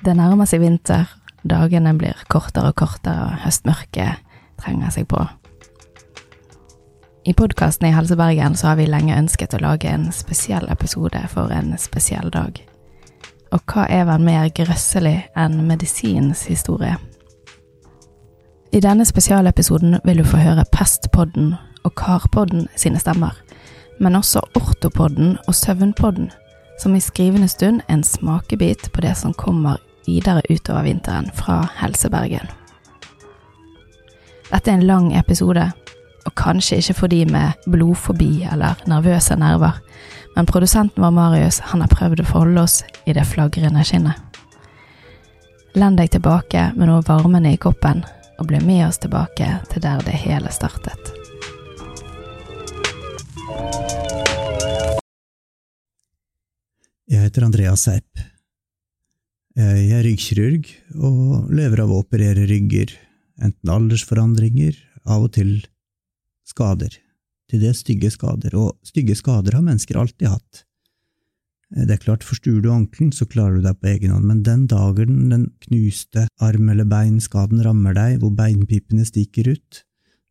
Det nærmer seg vinter, dagene blir kortere og kortere, og høstmørket trenger seg på. I podkasten i Helsebergen så har vi lenge ønsket å lage en spesiell episode for en spesiell dag. Og hva er vel mer grøsselig enn medisinens historie? I denne spesialepisoden vil du få høre Pestpodden og Karpodden sine stemmer, men også Ortopodden og Søvnpodden, som i skrivende stund er en smakebit på det som kommer videre utover vinteren fra Helsebergen. Dette er en lang episode, og kanskje ikke for de med blodfobi eller nervøse nerver, men produsenten vår Marius han har prøvd å forholde oss i det flagrende skinnet. Len deg tilbake med noe varmende i koppen, og bli med oss tilbake til der det hele startet. Jeg heter Andreas Seip. Jeg er ryggkirurg og lever av å operere rygger, enten aldersforandringer, av og til skader. Til det stygge skader, og stygge skader har mennesker alltid hatt. Det er klart, forstuer du ankelen, så klarer du deg på egen hånd, men den dagen den knuste arm- eller beinskaden rammer deg, hvor beinpipene stikker ut,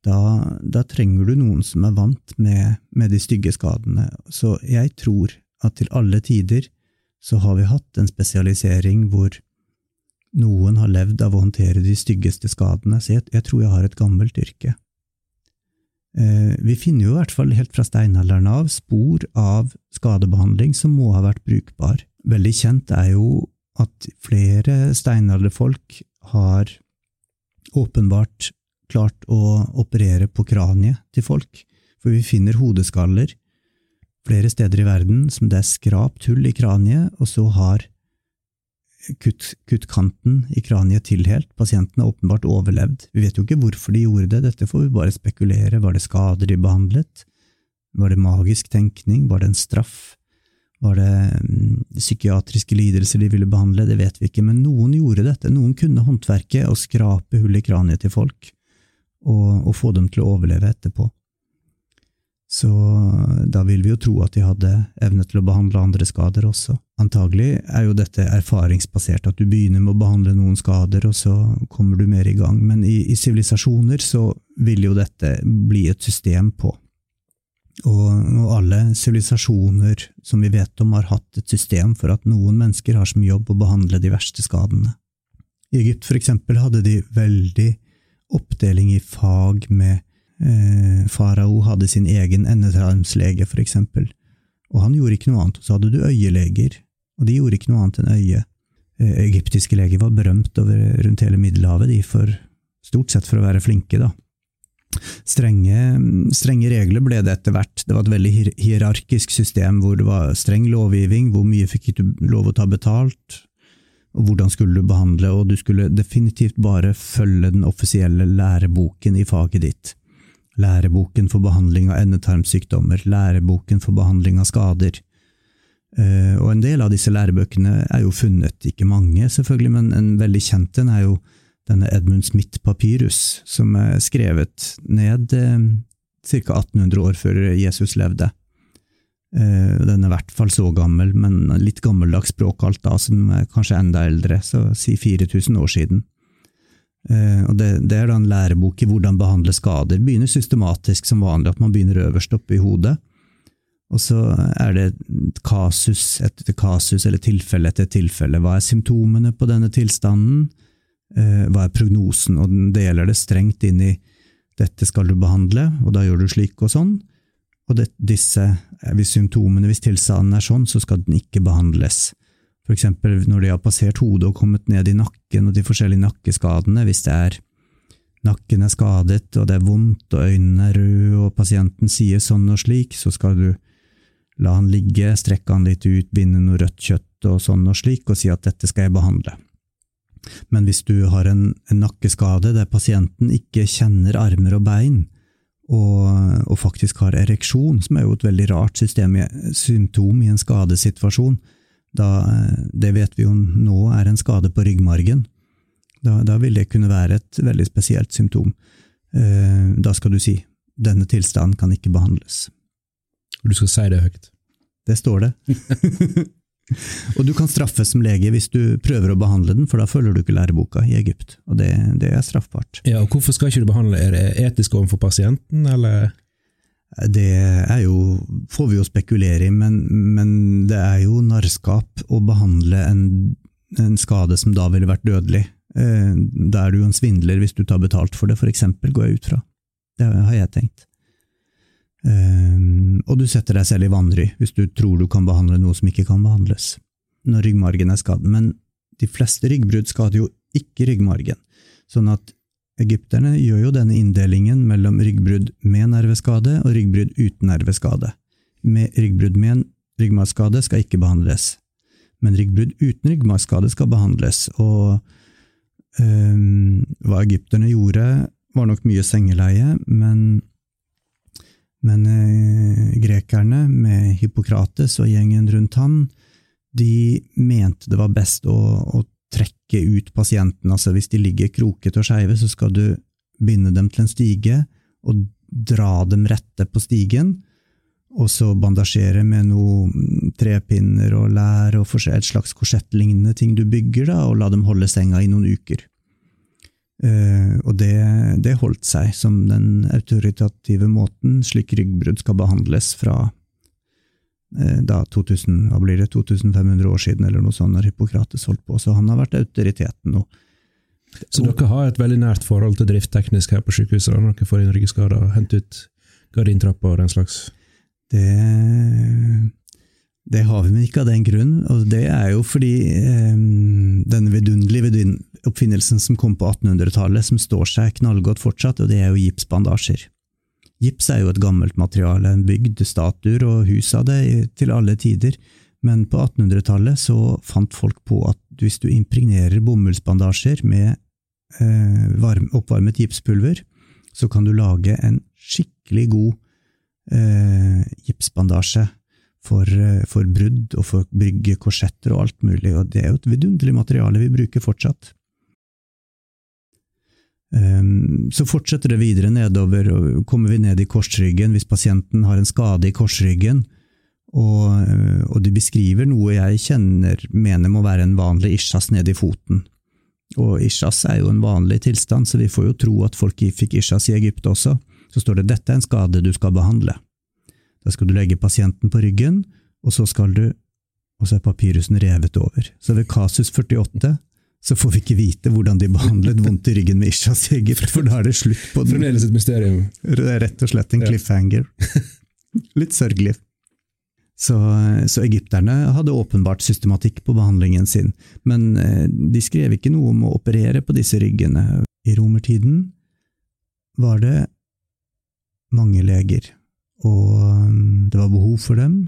da, da trenger du noen som er vant med, med de stygge skadene. Så jeg tror at til alle tider så har vi hatt en spesialisering hvor noen har levd av å håndtere de styggeste skadene, så jeg, jeg tror jeg har et gammelt yrke. Eh, vi finner jo i hvert fall helt fra steinalderen av spor av skadebehandling som må ha vært brukbar. Veldig kjent er jo at flere steinalderfolk har åpenbart klart å operere på kraniet til folk, for vi finner hodeskaller flere steder i verden som det er skrapt hull i kraniet, og så har kutt, kutt kanten i kraniet tilhelt. Pasienten har åpenbart overlevd. Vi vet jo ikke hvorfor de gjorde det, dette får vi bare spekulere. Var det skader de behandlet? Var det magisk tenkning? Var det en straff? Var det mm, psykiatriske lidelser de ville behandle? Det vet vi ikke, men noen gjorde dette. Noen kunne håndverket å skrape hull i kraniet til folk, og, og få dem til å overleve etterpå. Så da vil vi jo tro at de hadde evne til å behandle andre skader også. Antagelig er jo dette erfaringsbasert, at du begynner med å behandle noen skader, og så kommer du mer i gang, men i sivilisasjoner så vil jo dette bli et system på. Og, og alle sivilisasjoner som vi vet om, har hatt et system for at noen mennesker har som jobb å behandle de verste skadene. I Egypt for eksempel hadde de veldig oppdeling i fag med Eh, farao hadde sin egen endetarmslege, for eksempel, og han gjorde ikke noe annet. Så hadde du øyeleger, og de gjorde ikke noe annet enn øye. Eh, egyptiske leger var berømt over, rundt hele Middelhavet, de for stort sett for å være flinke, da. Strenge, strenge, regler ble det etter hvert. Det var et veldig hierarkisk system hvor det var streng lovgivning, hvor mye fikk du lov å ta betalt, og hvordan skulle du behandle, og du skulle definitivt bare følge den offisielle læreboken i faget ditt læreboken for behandling av endetarmsykdommer, læreboken for behandling av skader. Eh, og en del av disse lærebøkene er jo funnet, ikke mange selvfølgelig, men en veldig kjent en er jo denne Edmund Smith-papyrus, som er skrevet ned eh, ca. 1800 år før Jesus levde. Eh, den er i hvert fall så gammel, men litt gammeldags språk alt da, som er kanskje enda eldre, så si 4000 år siden. Eh, og det, det, er da en lærebok i hvordan behandle skader. Begynner systematisk som vanlig, at man begynner øverst oppe i hodet. Og så er det kasus etter kasus, eller tilfelle etter tilfelle. Hva er symptomene på denne tilstanden? Eh, hva er prognosen? Og den deler det strengt inn i dette skal du behandle, og da gjør du slik og sånn. Og det, disse, hvis symptomene, hvis tilstanden er sånn, så skal den ikke behandles. Eksempel når de har passert hodet og kommet ned i nakken og de forskjellige nakkeskadene, hvis det er nakken er skadet og det er vondt og øynene er røde og pasienten sier sånn og slik, så skal du la han ligge, strekke han litt ut, binde noe rødt kjøtt og sånn og slik, og si at dette skal jeg behandle. Men hvis du har en, en nakkeskade der pasienten ikke kjenner armer og bein, og, og, faktisk har ereksjon, som er jo et veldig rart system, symptom i en skadesituasjon, da, det vet vi jo nå er en skade på ryggmargen. Da, da vil det kunne være et veldig spesielt symptom. Eh, da skal du si denne tilstanden kan ikke behandles. Og du skal si det høyt? Det står det. Og du kan straffes som lege hvis du prøver å behandle den, for da følger du ikke læreboka i Egypt. Og det, det er straffbart. Ja, og Hvorfor skal ikke du behandle? Er det etisk overfor pasienten, eller? Det er jo, får vi jo spekulere i, men, men det er jo narrskap å behandle en, en, skade som da ville vært dødelig. Eh, da er du jo en svindler hvis du tar betalt for det, for eksempel, går jeg ut fra. Det har jeg tenkt. Um, og du setter deg selv i vanry hvis du tror du kan behandle noe som ikke kan behandles, når ryggmargen er skadd. Men de fleste ryggbrudd skader jo ikke ryggmargen. Sånn at egypterne gjør jo denne inndelingen mellom ryggbrudd med nerveskade og ryggbrudd uten nerveskade. Med ryggbrudd med en ryggmargskade skal ikke behandles, men ryggbrudd uten ryggmargskade skal behandles. Og um, hva egypterne gjorde, var nok mye sengeleie, men men uh, grekerne, med Hippokrates og gjengen rundt han, de mente det var best å, å trekke ut pasienten. Altså hvis de ligger krokete og skeive, så skal du binde dem til en stige og dra dem rette på stigen, og så bandasjere med noe trepinner og lær og et slags korsettlignende ting du bygger, da, og la dem holde senga i noen uker. Uh, og det, det, holdt seg som den autoritative måten slik ryggbrudd skal behandles fra da 2000, hva blir det, 2500 år siden, eller noe sånt, når Hippokrates holdt på. Så han har vært autoriteten nå. Så dere har et veldig nært forhold til driftteknisk her på sykehuset? når dere får inn ryggskader og henter ut gardintrapper og den slags? Det det har vi, men ikke av den grunn. Og det er jo fordi eh, denne vidunderlige oppfinnelsen som kom på 1800-tallet, som står seg knallgodt fortsatt, og det er jo gipsbandasjer. Gips er jo et gammelt materiale, en bygd statuer og hus av det til alle tider, men på 1800-tallet så fant folk på at hvis du impregnerer bomullsbandasjer med eh, varm, oppvarmet gipspulver, så kan du lage en skikkelig god eh, gipsbandasje for, eh, for, brudd og for å bygge korsetter og alt mulig, og det er jo et vidunderlig materiale vi bruker fortsatt. Um, så fortsetter det videre nedover, og kommer vi ned i korsryggen hvis pasienten har en skade i korsryggen, og, eh, og de beskriver noe jeg kjenner mener må være en vanlig isjas nede i foten. Og isjas er jo en vanlig tilstand, så vi får jo tro at folk fikk isjas i Egypt også. Så står det dette er en skade du skal behandle. Da skal du legge pasienten på ryggen, og så skal du Og så er papyrusen revet over. Så ved kasus 48 så får vi ikke vite hvordan de behandlet vondt i ryggen med Ishas i for da er det slutt på den. Fremdeles et mysterium. Det er rett og slett en cliffhanger. Litt sørgelig. Så, så, egypterne hadde åpenbart systematikk på behandlingen sin, men eh, de skrev ikke noe om å operere på disse ryggene. I romertiden var det mange leger og um, det var behov for dem.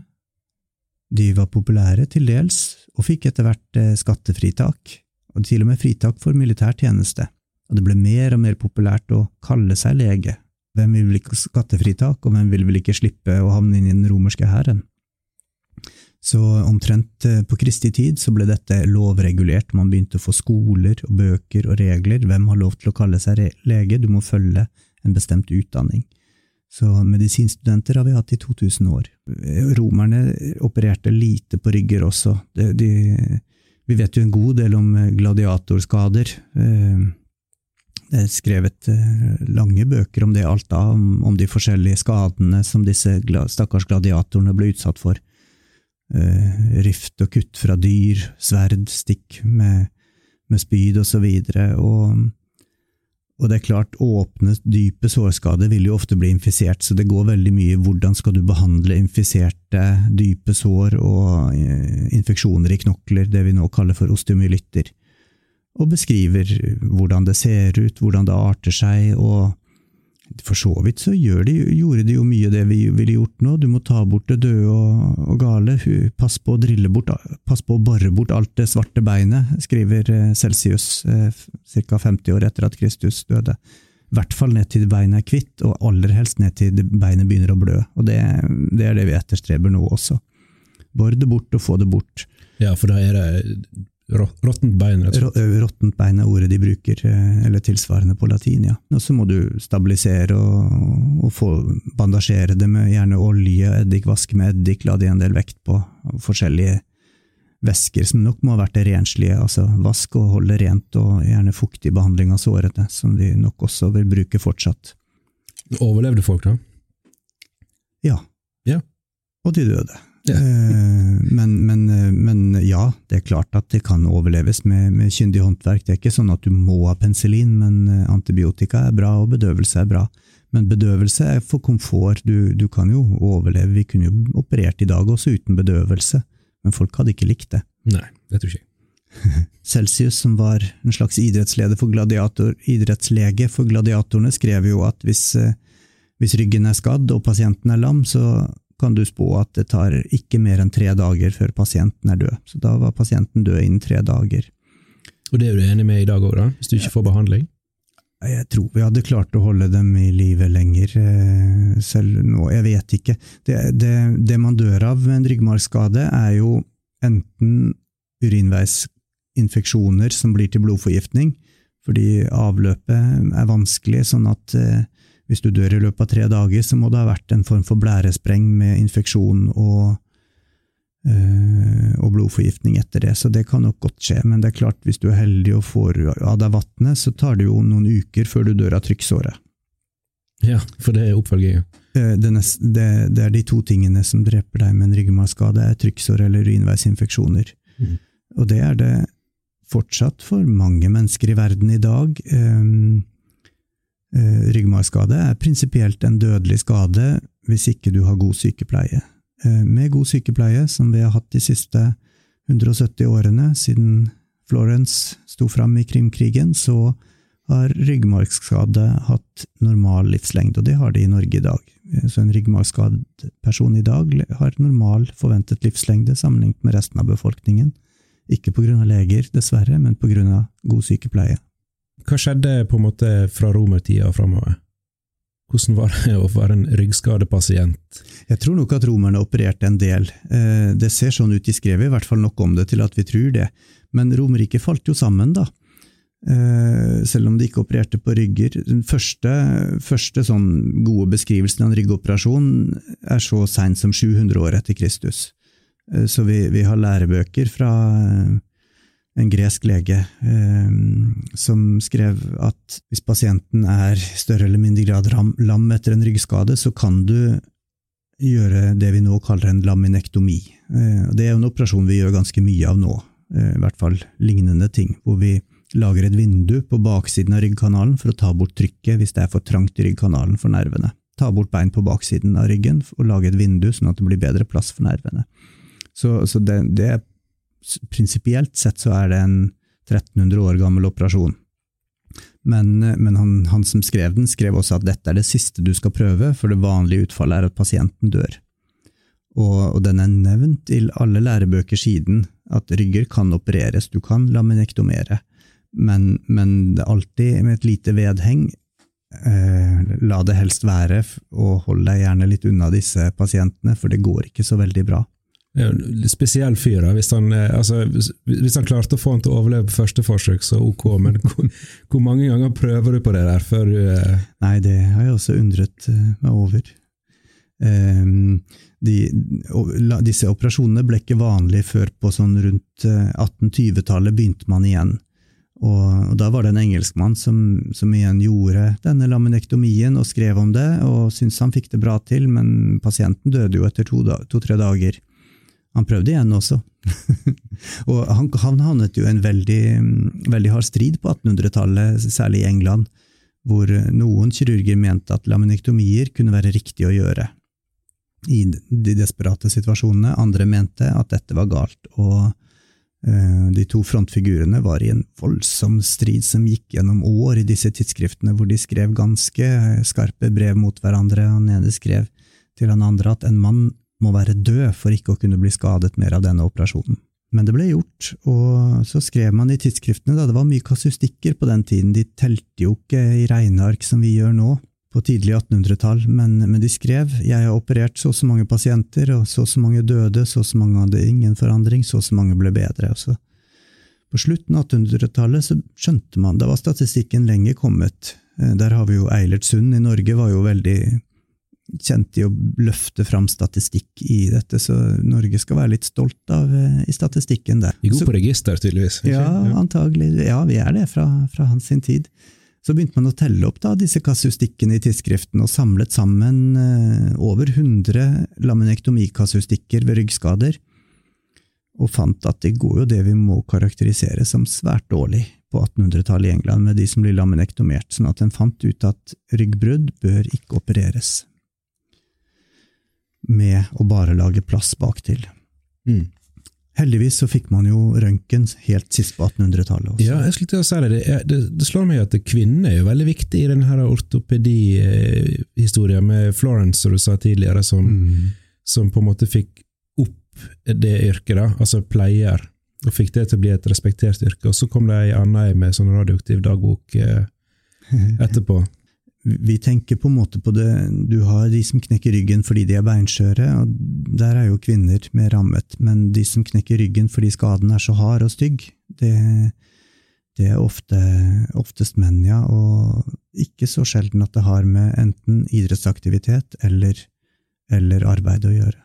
De var populære til dels, og fikk etter hvert eh, skattefritak, og til og med fritak for militær tjeneste, og det ble mer og mer populært å kalle seg lege. Hvem vil vel ikke skattefritak, og hvem vil vel ikke slippe å havne inn i den romerske hæren? Så omtrent eh, på kristig tid så ble dette lovregulert, man begynte å få skoler og bøker og regler, hvem har lov til å kalle seg lege, du må følge en bestemt utdanning. Så medisinstudenter har vi hatt i 2000 år. Romerne opererte lite på rygger også. De, de, vi vet jo en god del om gladiatorskader. Eh, det er skrevet eh, lange bøker om det alt da, om, de forskjellige skadene som disse stakkars gladiatorene ble utsatt for. Eh, rift og kutt fra dyr, sverd, stikk med, med spyd og så. Og det er klart, åpne, dype sårskader vil jo ofte bli infisert, så det går veldig mye hvordan skal du behandle infiserte, dype sår og eh, infeksjoner i knokler, det vi nå kaller for osteomyelitter, og beskriver hvordan det ser ut, hvordan det arter seg, og for så vidt så de, gjorde de jo mye av det vi ville gjort nå. Du må ta bort det døde og, og gale. Pass på å drille bort, pass på å bore bort alt det svarte beinet, skriver eh, Celsius eh, ca. 50 år etter at Kristus døde. I hvert fall ned til beinet er kvitt, og aller helst ned til beinet begynner å blø. Og det, det er det vi etterstreber nå også. Bor det bort og få det bort. Ja, for da er det Råttent bein, rett og slett. Råttent bein er ordet de bruker, eh, eller tilsvarende på latin, ja. Og så må du stabilisere og, og få bandasjere det med gjerne olje, eddik, vaske med eddik, la det en del vekt på forskjellige væsker som nok må ha vært renslige, altså vask og holde rent, og gjerne fuktig behandling av sårene, som vi nok også vil bruke fortsatt. Overlevde folk, da? Ja. Ja. Og de døde. Ja. Eh, men, men, eh, men ja, det er klart at det kan overleves med, med kyndig håndverk. Det er ikke sånn at du må ha penicillin, men eh, antibiotika er bra, og bedøvelse er bra. Men bedøvelse er for komfort. Du, du kan jo overleve. Vi kunne jo operert i dag også uten bedøvelse, men folk hadde ikke likt det. Nei, det tror jeg. Celsius, som var en slags idrettsleder for gladiator, idrettslege for gladiatorene, skrev jo at hvis, eh, hvis ryggen er skadd og pasienten er lam, så kan du spå at det tar ikke mer enn tre dager før pasienten er død. Så da var pasienten død innen tre dager. Og det er du enig med i dag òg, da? Hvis du ikke får behandling? Jeg tror vi hadde klart å holde dem i live lenger, eh, selv nå. Jeg vet ikke. Det, det, det man dør av med en ryggmargskade, er jo enten urinveisinfeksjoner som blir til blodforgiftning, fordi avløpet er vanskelig, sånn at eh, hvis du dør i løpet av tre dager, så må det ha vært en form for blærespreng med infeksjon og, øh, og blodforgiftning etter det, så det kan nok godt skje. Men det er klart, hvis du er heldig og får av deg vannet, så tar det jo noen uker før du dør av trykksåret. Ja, for det er oppfølginga. Eh, Det, det, det er de to tingene som dreper deg med en ryggmargskade, er trykksår eller urinveisinfeksjoner. Mm. Og det er det fortsatt for mange mennesker i verden i dag. Eh, ryggmargskade er prinsipielt en dødelig skade hvis ikke du har god sykepleie. Eh, med god sykepleie, som vi har hatt de siste 170 årene siden Florence sto fram i Krimkrigen, så har ryggmargskade hatt normal livslengde, og det har de i Norge i dag. Eh, Så en ryggmargskadd person i dag har normal forventet livslengde sammenlignet med resten av befolkningen. Ikke på grunn av leger, dessverre, men på grunn av god sykepleie. Hva skjedde på en måte fra romertida og framover? Hvordan var det å være en ryggskadepasient? Jeg tror nok at romerne opererte en del. Eh, Det ser sånn ut i skrevet, i hvert fall nok om det til at vi tror det. Men Romerriket falt jo sammen, da. Eh, Selv om de ikke opererte på rygger. Den første, første sånn gode beskrivelsen av en ryggoperasjon er så seint som 700 år etter Kristus. Eh, Så vi, vi har lærebøker fra en gresk lege eh, som skrev at hvis pasienten er større eller mindre grad lam etter en ryggskade, så kan du gjøre det vi nå kaller en laminektomi. Eh, det er jo en operasjon vi gjør ganske mye av nå, eh, i hvert fall lignende ting, hvor vi lager et vindu på baksiden av ryggkanalen for å ta bort trykket hvis det er for trangt i ryggkanalen for nervene. Ta bort bein på baksiden av ryggen og lage et vindu sånn at det blir bedre plass for nervene. Så, så det, det er prinsipielt sett så er det en 1300 år gammel operasjon. Men, men han, han som skrev den, skrev også at dette er det siste du skal prøve, for det vanlige utfallet er at pasienten dør. Og, og den er nevnt i alle lærebøker siden, at rygger kan opereres, du kan laminektomere, men, men det er alltid med et lite vedheng. Eh, la det helst være, og hold deg gjerne litt unna disse pasientene, for det går ikke så veldig bra. Spesiell fyr, da. Hvis han, eh, altså, hvis- han klarte å få han til å overleve på første forsøk, så ok, men hvor, hvor mange ganger prøver du på det der før du eh, Nei, det har jeg også undret eh, meg over. Um, de, disse operasjonene ble ikke vanlige før på sånn rundt eh, 1820-tallet begynte man igjen. Og, og da var det en engelskmann som, som igjen gjorde denne laminektomien og skrev om det, og syntes han fikk det bra til, men pasienten døde jo etter to-tre to, dager. Han prøvde igjen også. og han, han havnet jo i en veldig, veldig hard strid på 1800-tallet, særlig i England, hvor noen kirurger mente at laminektomier kunne være riktig å gjøre i de desperate situasjonene. Andre mente at dette var galt, og eh, de to frontfigurene var i en voldsom strid som gikk gjennom år i disse tidsskriftene, hvor de skrev ganske skarpe brev mot hverandre. Han ene skrev til han andre at en mann må være død for ikke å kunne bli skadet mer av denne operasjonen. Men det ble gjort, og så skrev man i tidsskriftene, da det var mye kasustikker på den tiden, de telte jo ikke i regneark som vi gjør nå, på tidlig 1800-tall, men, men de skrev jeg har operert så og så mange pasienter, og så og så mange døde, så og så mange hadde ingen forandring, så og så mange ble bedre. Altså. På slutten av 1800-tallet så skjønte man, da var statistikken lenger kommet. Eh, Der har vi jo Eilertsund i Norge, var jo veldig kjent i å løfte fram statistikk i dette, så Norge skal være litt stolt av eh, i statistikken der. Vi er gode på register, tydeligvis. ikke? ja, antagelig. Ja, vi er det fra, fra hans sin tid. Så begynte man å telle opp da, disse kasustikkene i tidsskriften, og samlet sammen eh, over 100 laminektomikasustikker ved ryggskader, og fant at det går jo det vi må karakterisere som svært dårlig på 1800-tallet i England, med de som blir laminektomert, sånn at en fant ut at ryggbrudd bør ikke opereres med å bare lage plass baktil. Mm. Heldigvis så fikk man jo røntgen helt sist på 1800-tallet også. Ja, jeg skulle til å si det. Det, det, det slår meg at kvinner er jo veldig viktig i denne ortopedihistorien med Florence, som du sa tidligere, som, Mm. som på en måte fikk opp det yrket, da, altså pleier, og fikk det til å bli et respektert yrke. Og så kom det ei anna med sånn radioaktiv dagbok eh, etterpå. Vi tenker på en måte på det Du har de som knekker ryggen fordi de er beinskjøre, og der er jo kvinner mer rammet. Men de som knekker ryggen fordi skaden er så hard og stygg, det, det er ofte, oftest menn, ja. Og ikke så sjelden at det har med enten idrettsaktivitet eller, eller arbeid å gjøre.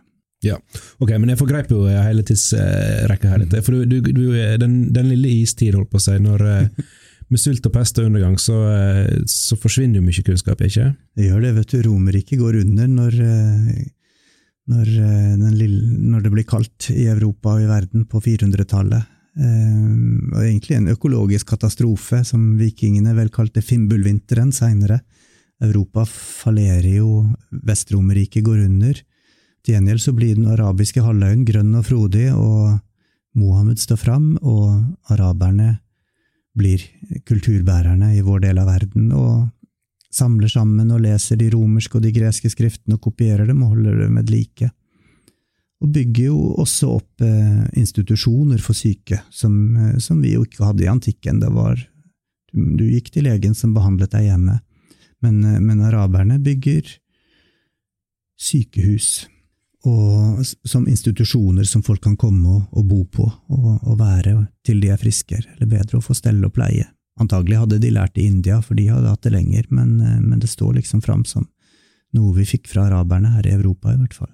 Ja, Ok, men jeg forgreip jo hele tidsrekka her. litt, For du, du, du, den, den lille istid, holdt på å si, når eh, med sult og pest og undergang, så, eh, så forsvinner jo mye kunnskap, ikke? Det gjør det, vet du. Romerriket går under når, eh, når, eh, lille, når det blir kaldt i Europa og i verden på 400-tallet. Eh, Og egentlig en økologisk katastrofe, som vikingene vel kalte Fimbulvinteren seinere. Europa fallerer jo, Vest-Romerriket går under. Til gjengjeld så blir den arabiske halvøyen grønn og frodig, og Mohammed står fram, og araberne blir kulturbærerne i vår del av verden, og samler sammen og leser de romerske og de greske skriftene og kopierer dem og holder dem ved like. Og bygger jo også opp eh, institusjoner for syke, som, eh, som vi jo ikke hadde i antikken. Det var, du, du gikk til legen som behandlet deg hjemme, men, eh, men araberne bygger sykehus og, som institusjoner som folk kan komme og, og bo på og, og være til de er friske, eller bedre å få stelle og pleie. Antagelig hadde de lært det i India, for de hadde hatt det lenger, men, eh, men det står liksom fram som noe vi fikk fra araberne her i Europa, i hvert fall.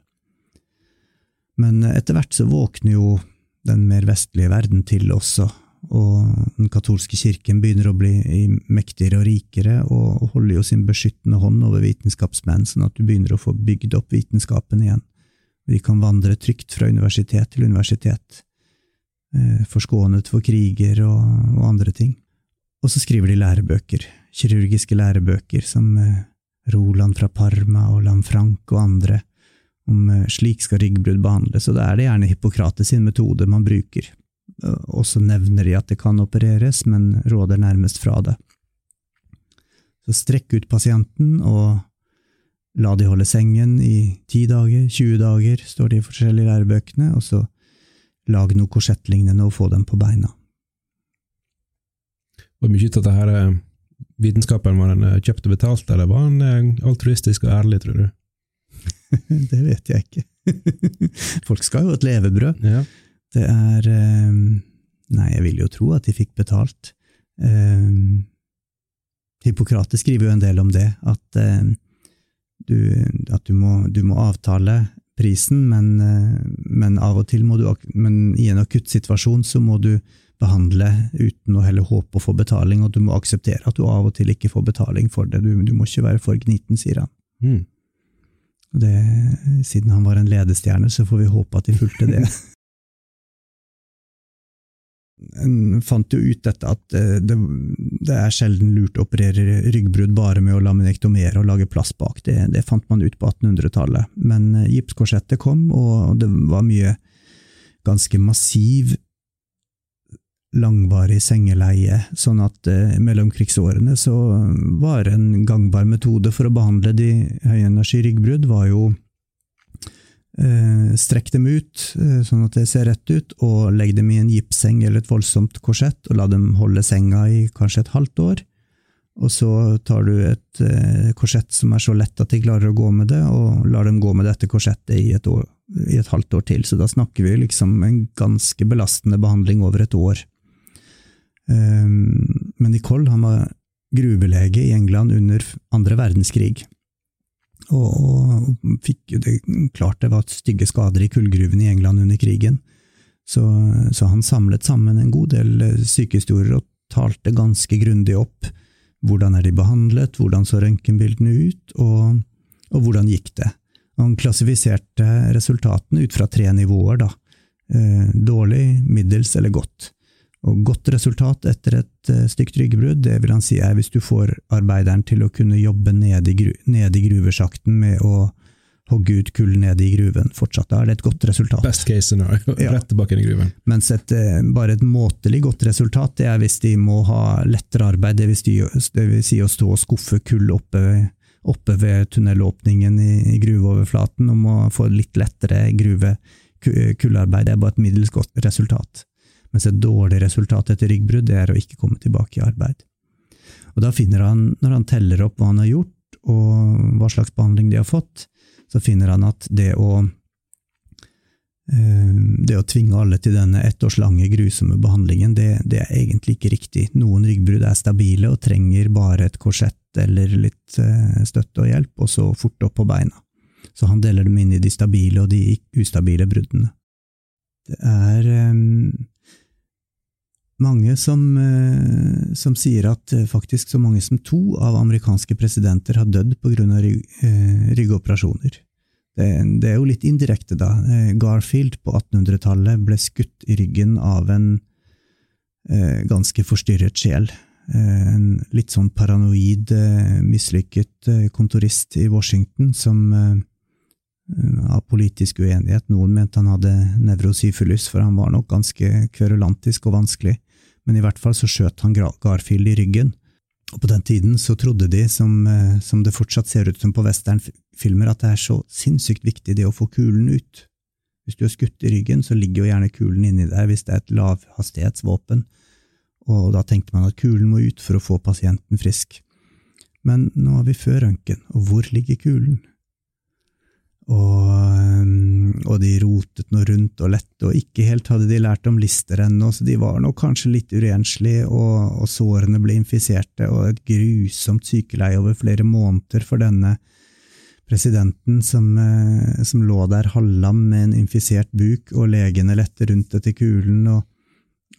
Men eh, etter hvert så våkner jo den mer vestlige verden til også, og den katolske kirken begynner å bli mektigere og rikere, og og holder jo sin beskyttende hånd over vitenskapsmenn, sånn at du begynner å få bygd opp vitenskapen igjen. Vi kan vandre trygt fra universitet til universitet, eh, forskånet for kriger og, og andre ting. Og så skriver de lærebøker, kirurgiske lærebøker som eh, Roland fra Parma og Lanfranc og andre, om eh, slik skal ryggbrudd behandles, og da er det gjerne Hippokrates sin metode man bruker. Og så nevner de at det kan opereres, men råder nærmest fra det. Så strekk ut pasienten og la de holde sengen i ti dager, 20 dager, står det i forskjellige lærebøkene, og så lag noe korsettlignende og få dem på beina. Og mye av dette her eh, vitenskapen var den eh, kjøpt og betalt, eller var den eh, altruistisk og ærlig, tror du? det vet jeg ikke. Folk skal jo ha et levebrød. Ja. Det er Nei, jeg vil jo tro at de fikk betalt. Hippokrates skriver jo en del om det, at, du, at du, må, du må avtale prisen, men, eh, men av og til må du Men i en akutt situasjon så må du behandle uten å heller håpe å få betaling, og du må akseptere at du av og til ikke får betaling for det. Du, du må ikke være for gniten, sier han. Mm. Det, siden han var en ledestjerne, så får vi håpe at de fulgte det. En fant jo ut dette at eh, det, det er sjelden lurt å operere ryggbrudd bare med å laminektomere og lage plass bak. Det, det fant man ut på 1800-tallet. Men eh, gipskorsettet kom, og det var mye ganske massiv, langvarig sengeleie, sånn at eh, mellomkrigsårene så var en gangbar metode for å behandle de høyenergi ryggbrudd, var jo strekk dem ut eh, sånn at det ser rett ut, og legg dem i en gipsseng eller et voldsomt korsett, og la dem holde senga i kanskje et halvt år. Og så tar du et eh, korsett som er så lett at de klarer å gå med det, og lar dem gå med dette korsettet i et, år, i et halvt år til. Så da snakker vi liksom en ganske belastende behandling over et år. Men Nicole han var gruvelege i England under andre verdenskrig. Og, og fikk det klart det var stygge skader i kullgruvene i England under krigen. Så, så, han samlet sammen en god del sykehistorier og talte ganske grundig opp hvordan er de behandlet, hvordan så røntgenbildene ut, og, og hvordan gikk det. Han klassifiserte resultatene ut fra tre nivåer, da. Eh, dårlig, middels eller godt. Og godt resultat etter et uh, stygt ryggbrudd, det vil han si er hvis du får arbeideren til å kunne jobbe nede i, gru, ned i gruvesjakten med å hogge ut kull nede i gruven. Fortsatt da er det et godt resultat. Best case scenario, ja. rett tilbake inn i gruven. Mens et, uh, bare et måtelig godt resultat, det er hvis de må ha lettere arbeid, det vil si, det vil si å stå og skuffe kull oppe, oppe ved tunnelåpningen i, i gruveoverflaten, og å få litt lettere gruve kullarbeid. Er bare et middels godt resultat mens et dårlig resultat etter ryggbrudd er å ikke komme tilbake i arbeid. Og Da finner han, når han teller opp hva han har gjort, og hva slags behandling de har fått, så finner han at det å eh, det å tvinge alle til denne ett års lange, grusomme behandlingen, det, det, er egentlig ikke riktig. Noen ryggbrudd er stabile og trenger bare et korsett eller litt eh, støtte og hjelp, og så fort opp på beina. Så han deler dem inn i de stabile og de ustabile bruddene. Det er um, mange som, eh, som, sier at eh, faktisk så mange som to av amerikanske presidenter har dødd pga. Rygg, eh, ryggoperasjoner. Det, det, er jo litt indirekte, da. Garfield på 1800-tallet ble skutt i ryggen av en ganske forstyrret sjel. En litt sånn paranoid, mislykket kontorist i Washington som av politisk uenighet. Noen mente han hadde nevrosyfilus, for han var nok ganske kverulantisk og vanskelig men i hvert fall så skjøt han Garfield i ryggen. Og på den tiden så trodde de, som, eh, som det fortsatt ser ut som på westernfilmer, at det er så sinnssykt viktig det å få kulen ut. Hvis du har skutt i ryggen, så ligger jo gjerne kulen inni der hvis det er et lavhastighetsvåpen, og da tenkte man at kulen må ut for å få pasienten frisk. Men nå er vi før røntgen, og hvor ligger kulen? Og, um, og, de rotet noe rundt og lette, og ikke helt hadde de lært om lister ennå, så de var nok kanskje litt urenslige, og, og, sårene ble infiserte, og et grusomt sykeleie over flere måneder for denne presidenten som, eh, som lå der halvlam med en infisert buk, og legene lette rundt etter kulen, og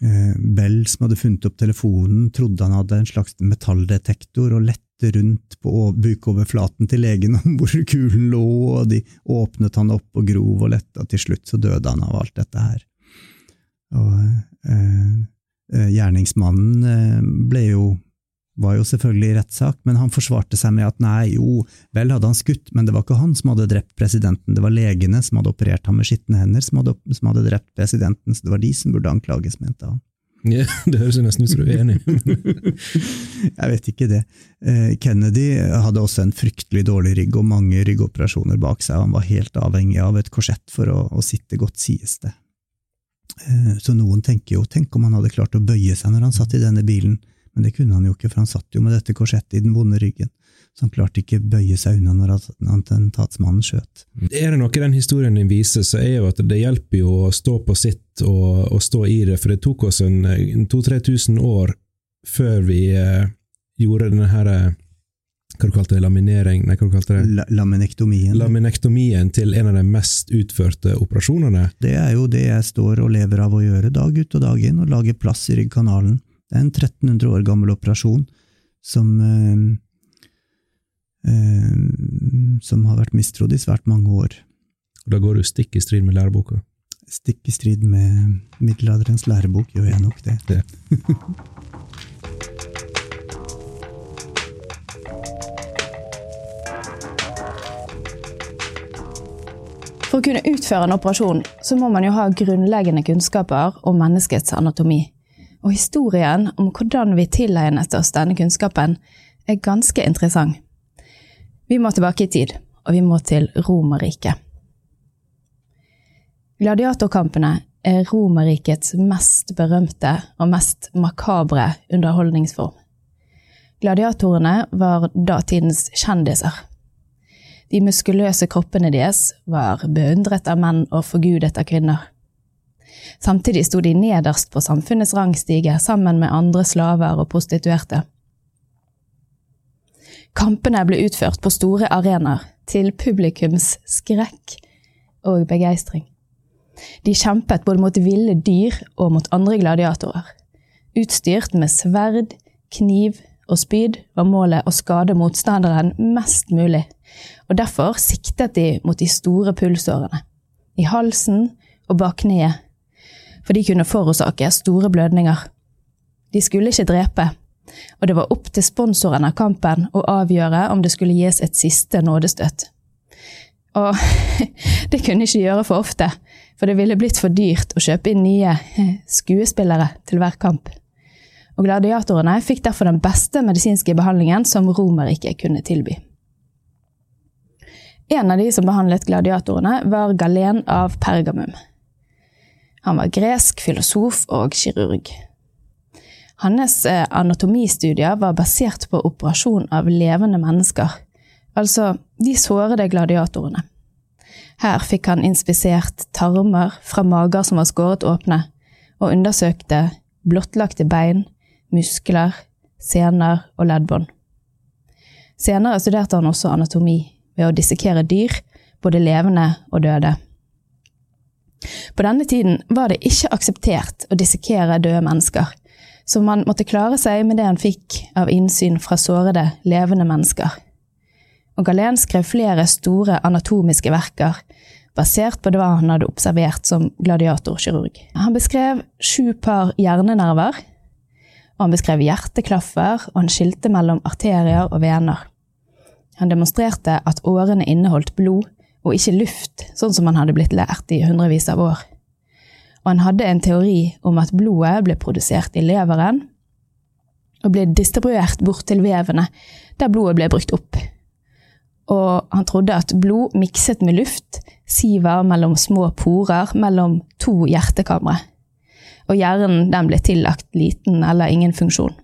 eh, Bell, som hadde funnet opp telefonen, trodde han hadde en slags metalldetektor, og lette rundt på bukoverflaten til legen om hvor kulen lå, og de åpnet han opp og grov og letta, til slutt så døde han av alt dette her. Og eh, eh gjerningsmannen eh, ble jo var jo selvfølgelig i rettssak, men han forsvarte seg med at nei, jo, vel hadde han skutt, men det var ikke han som hadde drept presidenten, det var legene som hadde operert ham med skitne hender, som hadde, som hadde drept presidenten, så det var de som burde anklages, mente han. Ja, Det høres nesten ut som du er enig. jeg vet ikke det. Eh, Kennedy hadde også en fryktelig dårlig rygg og mange ryggoperasjoner bak seg. Han var helt avhengig av et korsett for å, å sitte godt, sies det. Eh, så noen tenker jo, tenk om han hadde klart å bøye seg når han satt i denne bilen, men det kunne han jo ikke, for han satt jo med dette korsettet i den vonde ryggen han klarte ikke bøye seg unna når attentatsmannen skjøt. Er det noe den historien din viser, så er jo at det hjelper jo å stå på sitt og, og stå i det, for det tok oss en 2000-3000 år før vi eh, gjorde denne her eh, hva du kalte det, laminering Nei, hva du kalte det? laminektomien. Laminektomien til en av de mest utførte operasjonene. Det er jo det jeg står og lever av å gjøre dag ut og dag inn, å lage plass i ryggkanalen. Det er en 1300 år gammel operasjon som eh, som har vært mistrodd i svært mange år. Og Da går du stikk i strid med læreboka? Stikk i strid med middelalderens lærebok, gjør jeg nok det. det. For å kunne utføre en operasjon så må man jo ha grunnleggende kunnskaper om menneskets anatomi. Og historien om hvordan vi tilegnet oss denne kunnskapen, er ganske interessant. Vi må tilbake i tid, og vi må til Romerriket. Gladiatorkampene er Romerrikets mest berømte og mest makabre underholdningsform. Gladiatorene var datidens kjendiser. De muskuløse kroppene deres var beundret av menn og forgudet av kvinner. Samtidig sto de nederst på samfunnets rangstige sammen med andre slaver og prostituerte. Kampene ble utført på store arenaer, til publikums skrekk og begeistring. De kjempet både mot ville dyr og mot andre gladiatorer. Utstyrt med sverd, kniv og spyd var målet å skade motstanderen mest mulig, og derfor siktet de mot de store pulsårene, i halsen og bak kneet, for de kunne forårsake store blødninger. De skulle ikke drepe, og det var opp til sponsoren av kampen å avgjøre om det skulle gis et siste nådestøt. Og det kunne ikke gjøre for ofte, for det ville blitt for dyrt å kjøpe inn nye skuespillere til hver kamp. Og gladiatorene fikk derfor den beste medisinske behandlingen som Romerriket kunne tilby. En av de som behandlet gladiatorene, var Galen av Pergamum. Han var gresk filosof og kirurg. Hans eh, anatomistudier var basert på operasjon av levende mennesker, altså de sårede gladiatorene. Her fikk han inspisert tarmer fra mager som var skåret åpne, og undersøkte blottlagte bein, muskler, sener og leddbånd. Senere studerte han også anatomi ved å dissekere dyr, både levende og døde. På denne tiden var det ikke akseptert å dissekere døde mennesker, så man måtte klare seg med det han fikk av innsyn fra sårede, levende mennesker. Og Galen skrev flere store anatomiske verker basert på det han hadde observert som gladiatorkirurg. Han beskrev sju par hjernenerver, og han beskrev hjerteklaffer, og han skilte mellom arterier og vener. Han demonstrerte at årene inneholdt blod og ikke luft, sånn som han hadde blitt lært i hundrevis av år. Og han hadde en teori om at blodet ble produsert i leveren og ble distribuert bort til vevene, der blodet ble brukt opp. Og han trodde at blod mikset med luft siver mellom små porer mellom to hjertekamre. Og hjernen den ble tillagt liten eller ingen funksjon.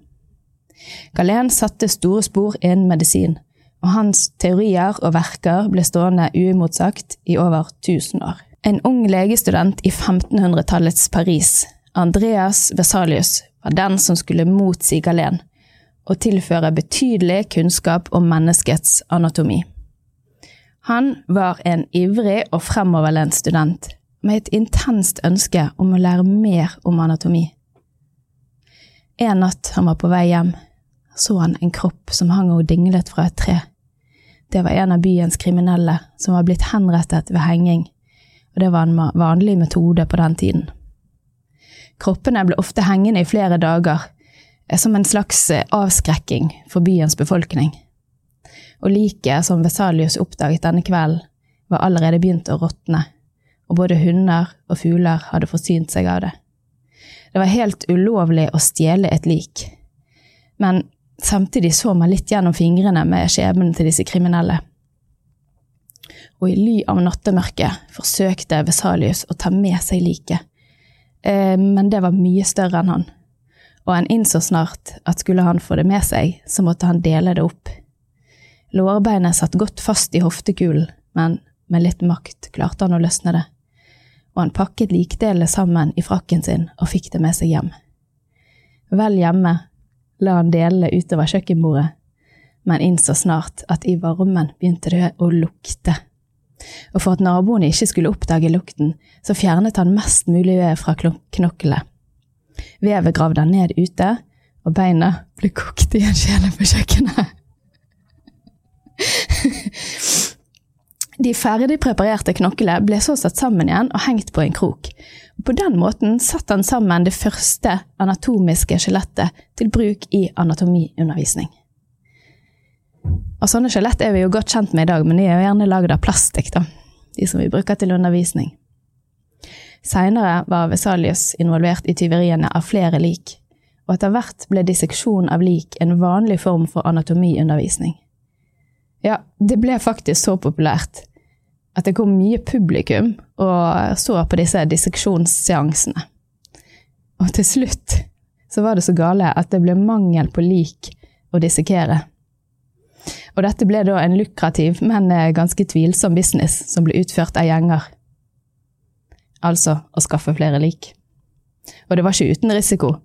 Galen satte store spor innen medisin, og hans teorier og verker ble stående uimotsagt i over 1000 år. En ung legestudent i 1500-tallets Paris, Andreas Vesalius, var den som skulle motsi Galen og tilføre betydelig kunnskap om menneskets anatomi. Han var en ivrig og fremoverlent student med et intenst ønske om å lære mer om anatomi. En natt han var på vei hjem, så han en kropp som hang og dinglet fra et tre. Det var en av byens kriminelle som var blitt henrettet ved henging, og det var en vanlig metode på den tiden. Kroppene ble ofte hengende i flere dager, eh, som en slags eh, avskrekking for byens befolkning. Og liket som Vesalius oppdaget denne kvelden, var allerede begynt å råtne, og både hunder og fugler hadde forsynt seg av det. Det var helt ulovlig å stjele et lik, men Samtidig så man litt gjennom fingrene med skjebnen til disse kriminelle. Og i ly av nattemørket forsøkte Vesalius å ta med seg liket, eh, men det var mye større enn han, og han innså snart at skulle han få det med seg, så måtte han dele det opp. Lårbeinet satt godt fast i hoftekulen, men med litt makt klarte han å løsne det, og han pakket likdelene sammen i frakken sin og fikk det med seg hjem. Vel hjemme la han delene utover kjøkkenbordet, men innså snart at i varmen begynte det å lukte. Og for at naboene ikke skulle oppdage lukten, så fjernet han mest mulig ved fra knoklene. Vevet gravde han ned ute, og beina ble kokt i en kjele på kjøkkenet. De ferdig preparerte knoklene ble så satt sammen igjen og hengt på en krok, på den måten satte han sammen det første anatomiske skjelettet til bruk i anatomiundervisning. Og sånne skjelett er vi jo godt kjent med i dag, men de er jo gjerne lagd av plastikk, da, de som vi bruker til undervisning. Seinere var Vesalius involvert i tyveriene av flere lik, og etter hvert ble disseksjon av lik en vanlig form for anatomiundervisning. Ja, det ble faktisk så populært at det kom mye publikum og så på disse disseksjonsseansene. Og til slutt så var det så gale at det ble mangel på lik å dissekere. Og dette ble da en lukrativ, men ganske tvilsom business som ble utført av gjenger. Altså å skaffe flere lik. Og det var ikke uten risiko,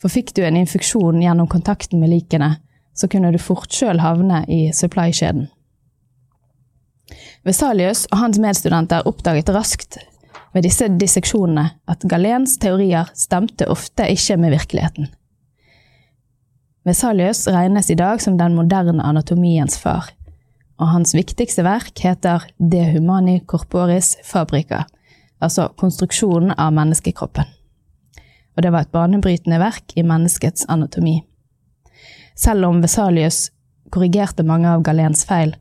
for fikk du en infeksjon gjennom kontakten med likene, så kunne du fort sjøl havne i supply-kjeden. Vesalius og hans medstudenter oppdaget raskt ved disse disseksjonene at Galens teorier stemte ofte ikke med virkeligheten. Vesalius regnes i dag som den moderne anatomiens far, og hans viktigste verk heter De humani corporis fabrica, altså konstruksjonen av menneskekroppen. Og det var et banebrytende verk i menneskets anatomi. Selv om Vesalius korrigerte mange av Galens feil,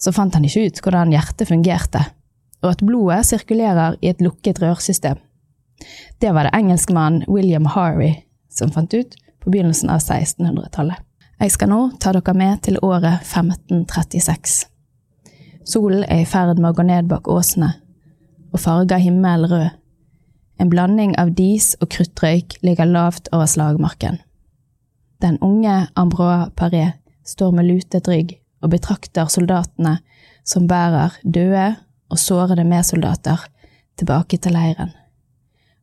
så fant han ikke ut hvordan hjertet fungerte, og at blodet sirkulerer i et lukket rørsystem. Det var det engelskmannen William Harvey som fant ut på begynnelsen av 1600-tallet. Jeg skal nå ta dere med til året 1536. Solen er i ferd med å gå ned bak åsene, og farger himmelen rød. En blanding av dis og kruttrøyk ligger lavt over slagmarken. Den unge Ambrois Paré står med lutet rygg og betrakter soldatene som bærer døde og sårede medsoldater tilbake til leiren.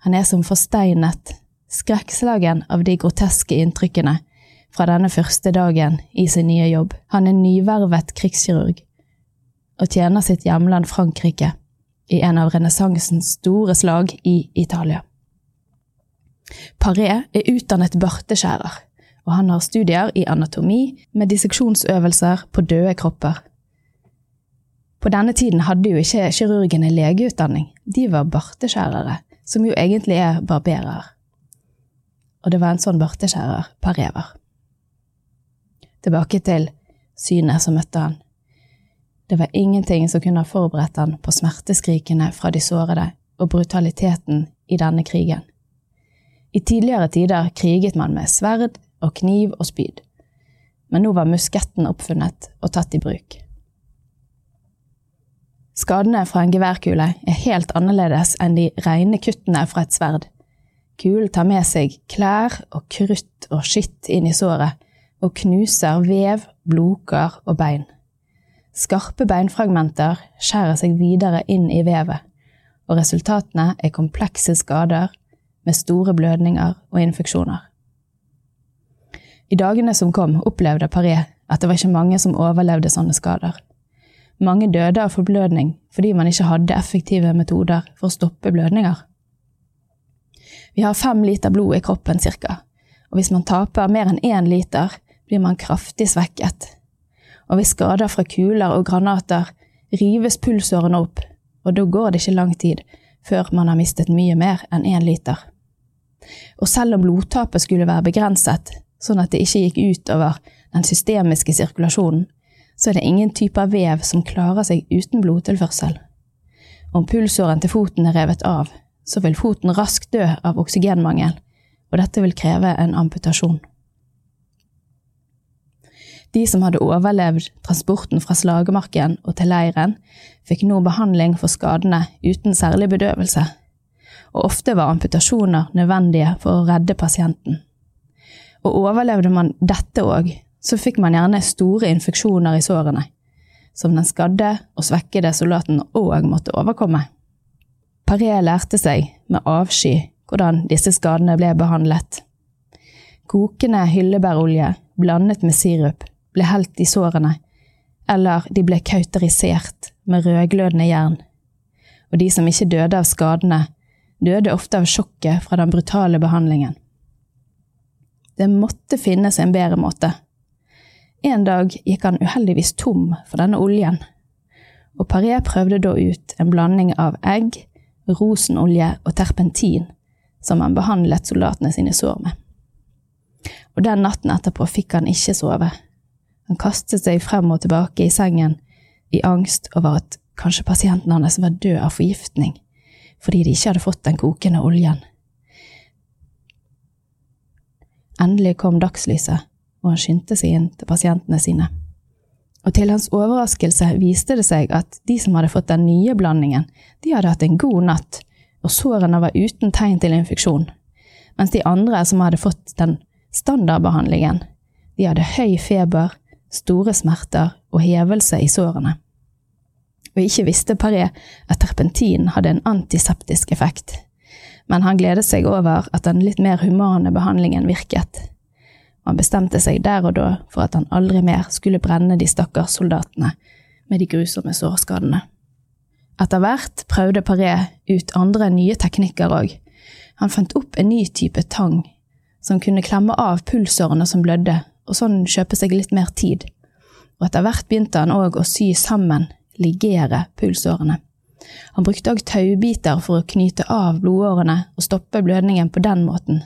Han er som forsteinet, skrekkslagen av de groteske inntrykkene fra denne første dagen i sin nye jobb. Han er nyvervet krigskirurg og tjener sitt hjemland Frankrike i en av renessansens store slag i Italia. Paré er utdannet barteskjærer, og han har studier i anatomi med disseksjonsøvelser på døde kropper. På denne tiden hadde jo ikke kirurgene legeutdanning, de var barteskjærere, som jo egentlig er barberere. Og det var en sånn barteskjærer Per Rever. Tilbake til synet som møtte han. Det var ingenting som kunne ha forberedt han på smerteskrikene fra de sårede og brutaliteten i denne krigen. I tidligere tider kriget man med sverd og kniv og spyd, men nå var musketten oppfunnet og tatt i bruk. Skadene fra en geværkule er helt annerledes enn de rene kuttene fra et sverd. Kulen tar med seg klær og krutt og skitt inn i såret, og knuser vev, blodkar og bein. Skarpe beinfragmenter skjærer seg videre inn i vevet, og resultatene er komplekse skader med store blødninger og infeksjoner. I dagene som kom, opplevde Paré at det var ikke mange som overlevde sånne skader. Mange døde av forblødning fordi man ikke hadde effektive metoder for å stoppe blødninger. Vi har fem liter blod i kroppen cirka, og hvis man taper mer enn én liter, blir man kraftig svekket. Og ved skader fra kuler og granater rives pulsårene opp, og da går det ikke lang tid før man har mistet mye mer enn én liter. Og selv om blodtapet skulle være begrenset, sånn at det ikke gikk utover den systemiske sirkulasjonen, så er det ingen type av vev som klarer seg uten blodtilførsel. Om pulsåren til foten er revet av, så vil foten raskt dø av oksygenmangel, og dette vil kreve en amputasjon. De som hadde overlevd transporten fra slagmarken og til leiren, fikk nå behandling for skadene uten særlig bedøvelse, og ofte var amputasjoner nødvendige for å redde pasienten. Og overlevde man dette òg, så fikk man gjerne store infeksjoner i sårene, som den skadde og svekkede soldaten òg måtte overkomme. Paré lærte seg med avsky hvordan disse skadene ble behandlet. Kokende hyllebærolje blandet med sirup ble helt i sårene, eller de ble kauterisert med rødglødende jern. Og de som ikke døde av skadene, døde ofte av sjokket fra den brutale behandlingen. Det måtte finnes en bedre måte. En dag gikk han uheldigvis tom for denne oljen, og Paré prøvde da ut en blanding av egg, rosenolje og terpentin som han behandlet soldatene sine sår med. Og den natten etterpå fikk han ikke sove. Han kastet seg frem og tilbake i sengen i angst over at kanskje pasienten hans var død av forgiftning fordi de ikke hadde fått den kokende oljen. Endelig kom dagslyset, og han skyndte seg inn til pasientene sine. Og til hans overraskelse viste det seg at de som hadde fått den nye blandingen, de hadde hatt en god natt, og sårene var uten tegn til infeksjon, mens de andre som hadde fått den standardbehandlingen, de hadde høy feber, store smerter og hevelse i sårene. Og ikke visste Paré at terpentin hadde en antiseptisk effekt, men han gledet seg over at den litt mer humane behandlingen virket, han bestemte seg der og da for at han aldri mer skulle brenne de stakkars soldatene med de grusomme sårskadene. Etter hvert prøvde Paré ut andre nye teknikker òg. Han fant opp en ny type tang som kunne klemme av pulsårene som blødde, og sånn kjøpe seg litt mer tid. Og etter hvert begynte han òg å sy sammen, ligere, pulsårene. Han brukte òg taubiter for å knyte av blodårene og stoppe blødningen på den måten.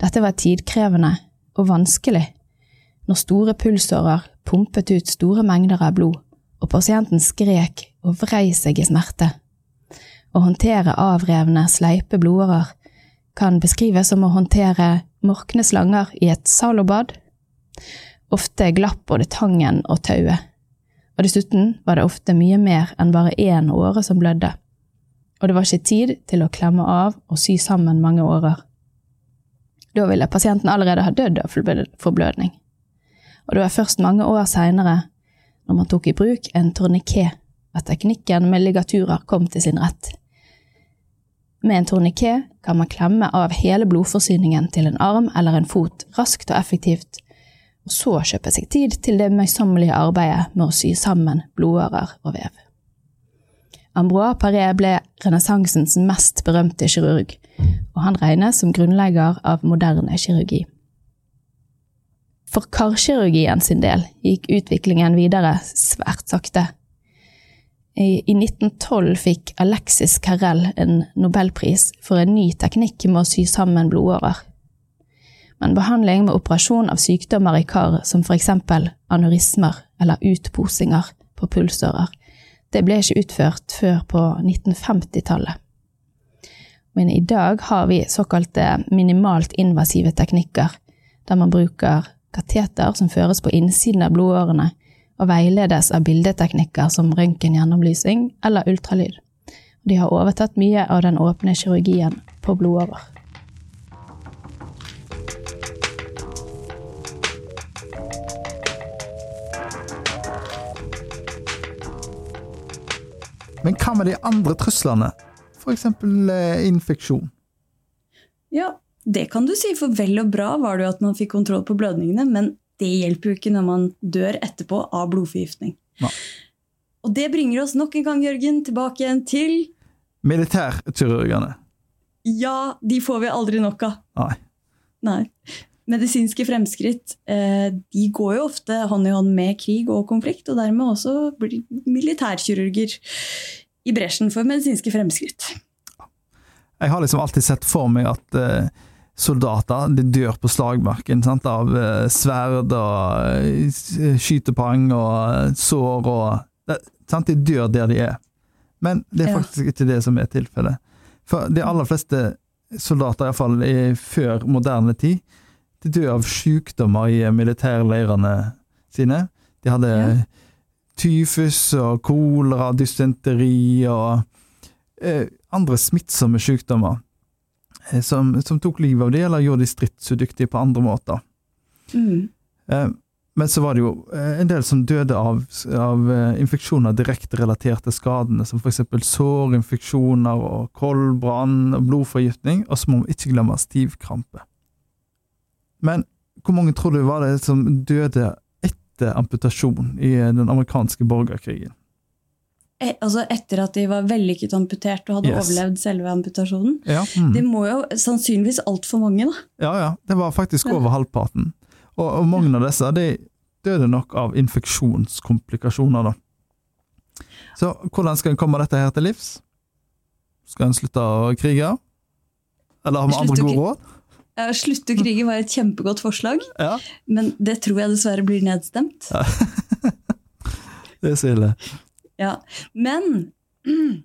Dette var tidkrevende og vanskelig når store pulsårer pumpet ut store mengder av blod, og pasienten skrek og vrei seg i smerte. Å håndtere avrevne, sleipe blodårer kan beskrives som å håndtere morkne slanger i et salobad. Ofte glapp både tangen og tauet, og dessuten var det ofte mye mer enn bare én åre som blødde, og det var ikke tid til å klemme av og sy sammen mange årer. Da ville pasienten allerede ha dødd av forblødning, og det var først mange år seinere, når man tok i bruk en tourniquet, at teknikken med ligaturer kom til sin rett. Med en tourniquet kan man klemme av hele blodforsyningen til en arm eller en fot raskt og effektivt, og så kjøpe seg tid til det møysommelige arbeidet med å sy sammen blodårer og vev. Ambroise Paré ble renessansens mest berømte kirurg, og han regnes som grunnlegger av moderne kirurgi. For karkirurgien sin del gikk utviklingen videre svært sakte. I 1912 fikk Alexis Carrel en nobelpris for en ny teknikk med å sy sammen blodårer men behandling med operasjon av sykdommer i kar, som eksempel aneurismer eller utposinger på pulsårer, det ble ikke utført før på 1950-tallet. Men i dag har vi såkalte minimalt invasive teknikker, der man bruker kateter som føres på innsiden av blodårene, og veiledes av bildeteknikker som røntgengjennomlysing eller ultralyd. De har overtatt mye av den åpne kirurgien på blodårer. Men hva med de andre truslene? F.eks. Eh, infeksjon? Ja, det kan du si, for vel og bra var det jo at man fikk kontroll på blødningene, men det hjelper jo ikke når man dør etterpå av blodforgiftning. Ja. Og det bringer oss nok en gang, Jørgen, tilbake igjen til Militærkirurgene. Ja, de får vi aldri nok av. Nei. Nei medisinske fremskritt eh, de går jo ofte hånd i hånd med krig og konflikt, og dermed også blir militærkirurger i bresjen for medisinske fremskritt. Jeg har liksom alltid sett for meg at uh, soldater de dør på slagmarken sant? av uh, sverd og skytepang og sår og sant? De dør der de er. Men det er faktisk ja. ikke det som er tilfellet. For de aller fleste soldater, iallfall før moderne tid, de dør av sykdommer i militærleirene sine. De hadde ja. Tyfus og kolera, dysenteri og eh, andre smittsomme sykdommer eh, som, som, tok livet av de, eller gjorde de stridsudyktige på andre måter. Mm. Eh, men så var det jo eh, en del som døde av, av eh, infeksjoner direkte relatert til skadene, som f.eks. sårinfeksjoner og koldbrann og blodforgiftning, og så må vi ikke glemme stivkrampe. Men hvor mange tror du var det som døde etter amputasjon i den amerikanske borgerkrigen? Eh, altså Etter at de var vellykket amputert og hadde yes. overlevd selve amputasjonen? Ja. Mm. Det må jo sannsynligvis altfor mange, da? Ja, ja. Det var faktisk over halvparten. Og, og mange av disse de døde nok av infeksjonskomplikasjoner, da. Så hvordan skal en komme dette her til livs? Skal en slutte å krige? Eller har vi andre gode råd? Ja, Slutte å krige var et kjempegodt forslag, ja. men det tror jeg dessverre blir nedstemt. Ja. det er så ille. Ja, men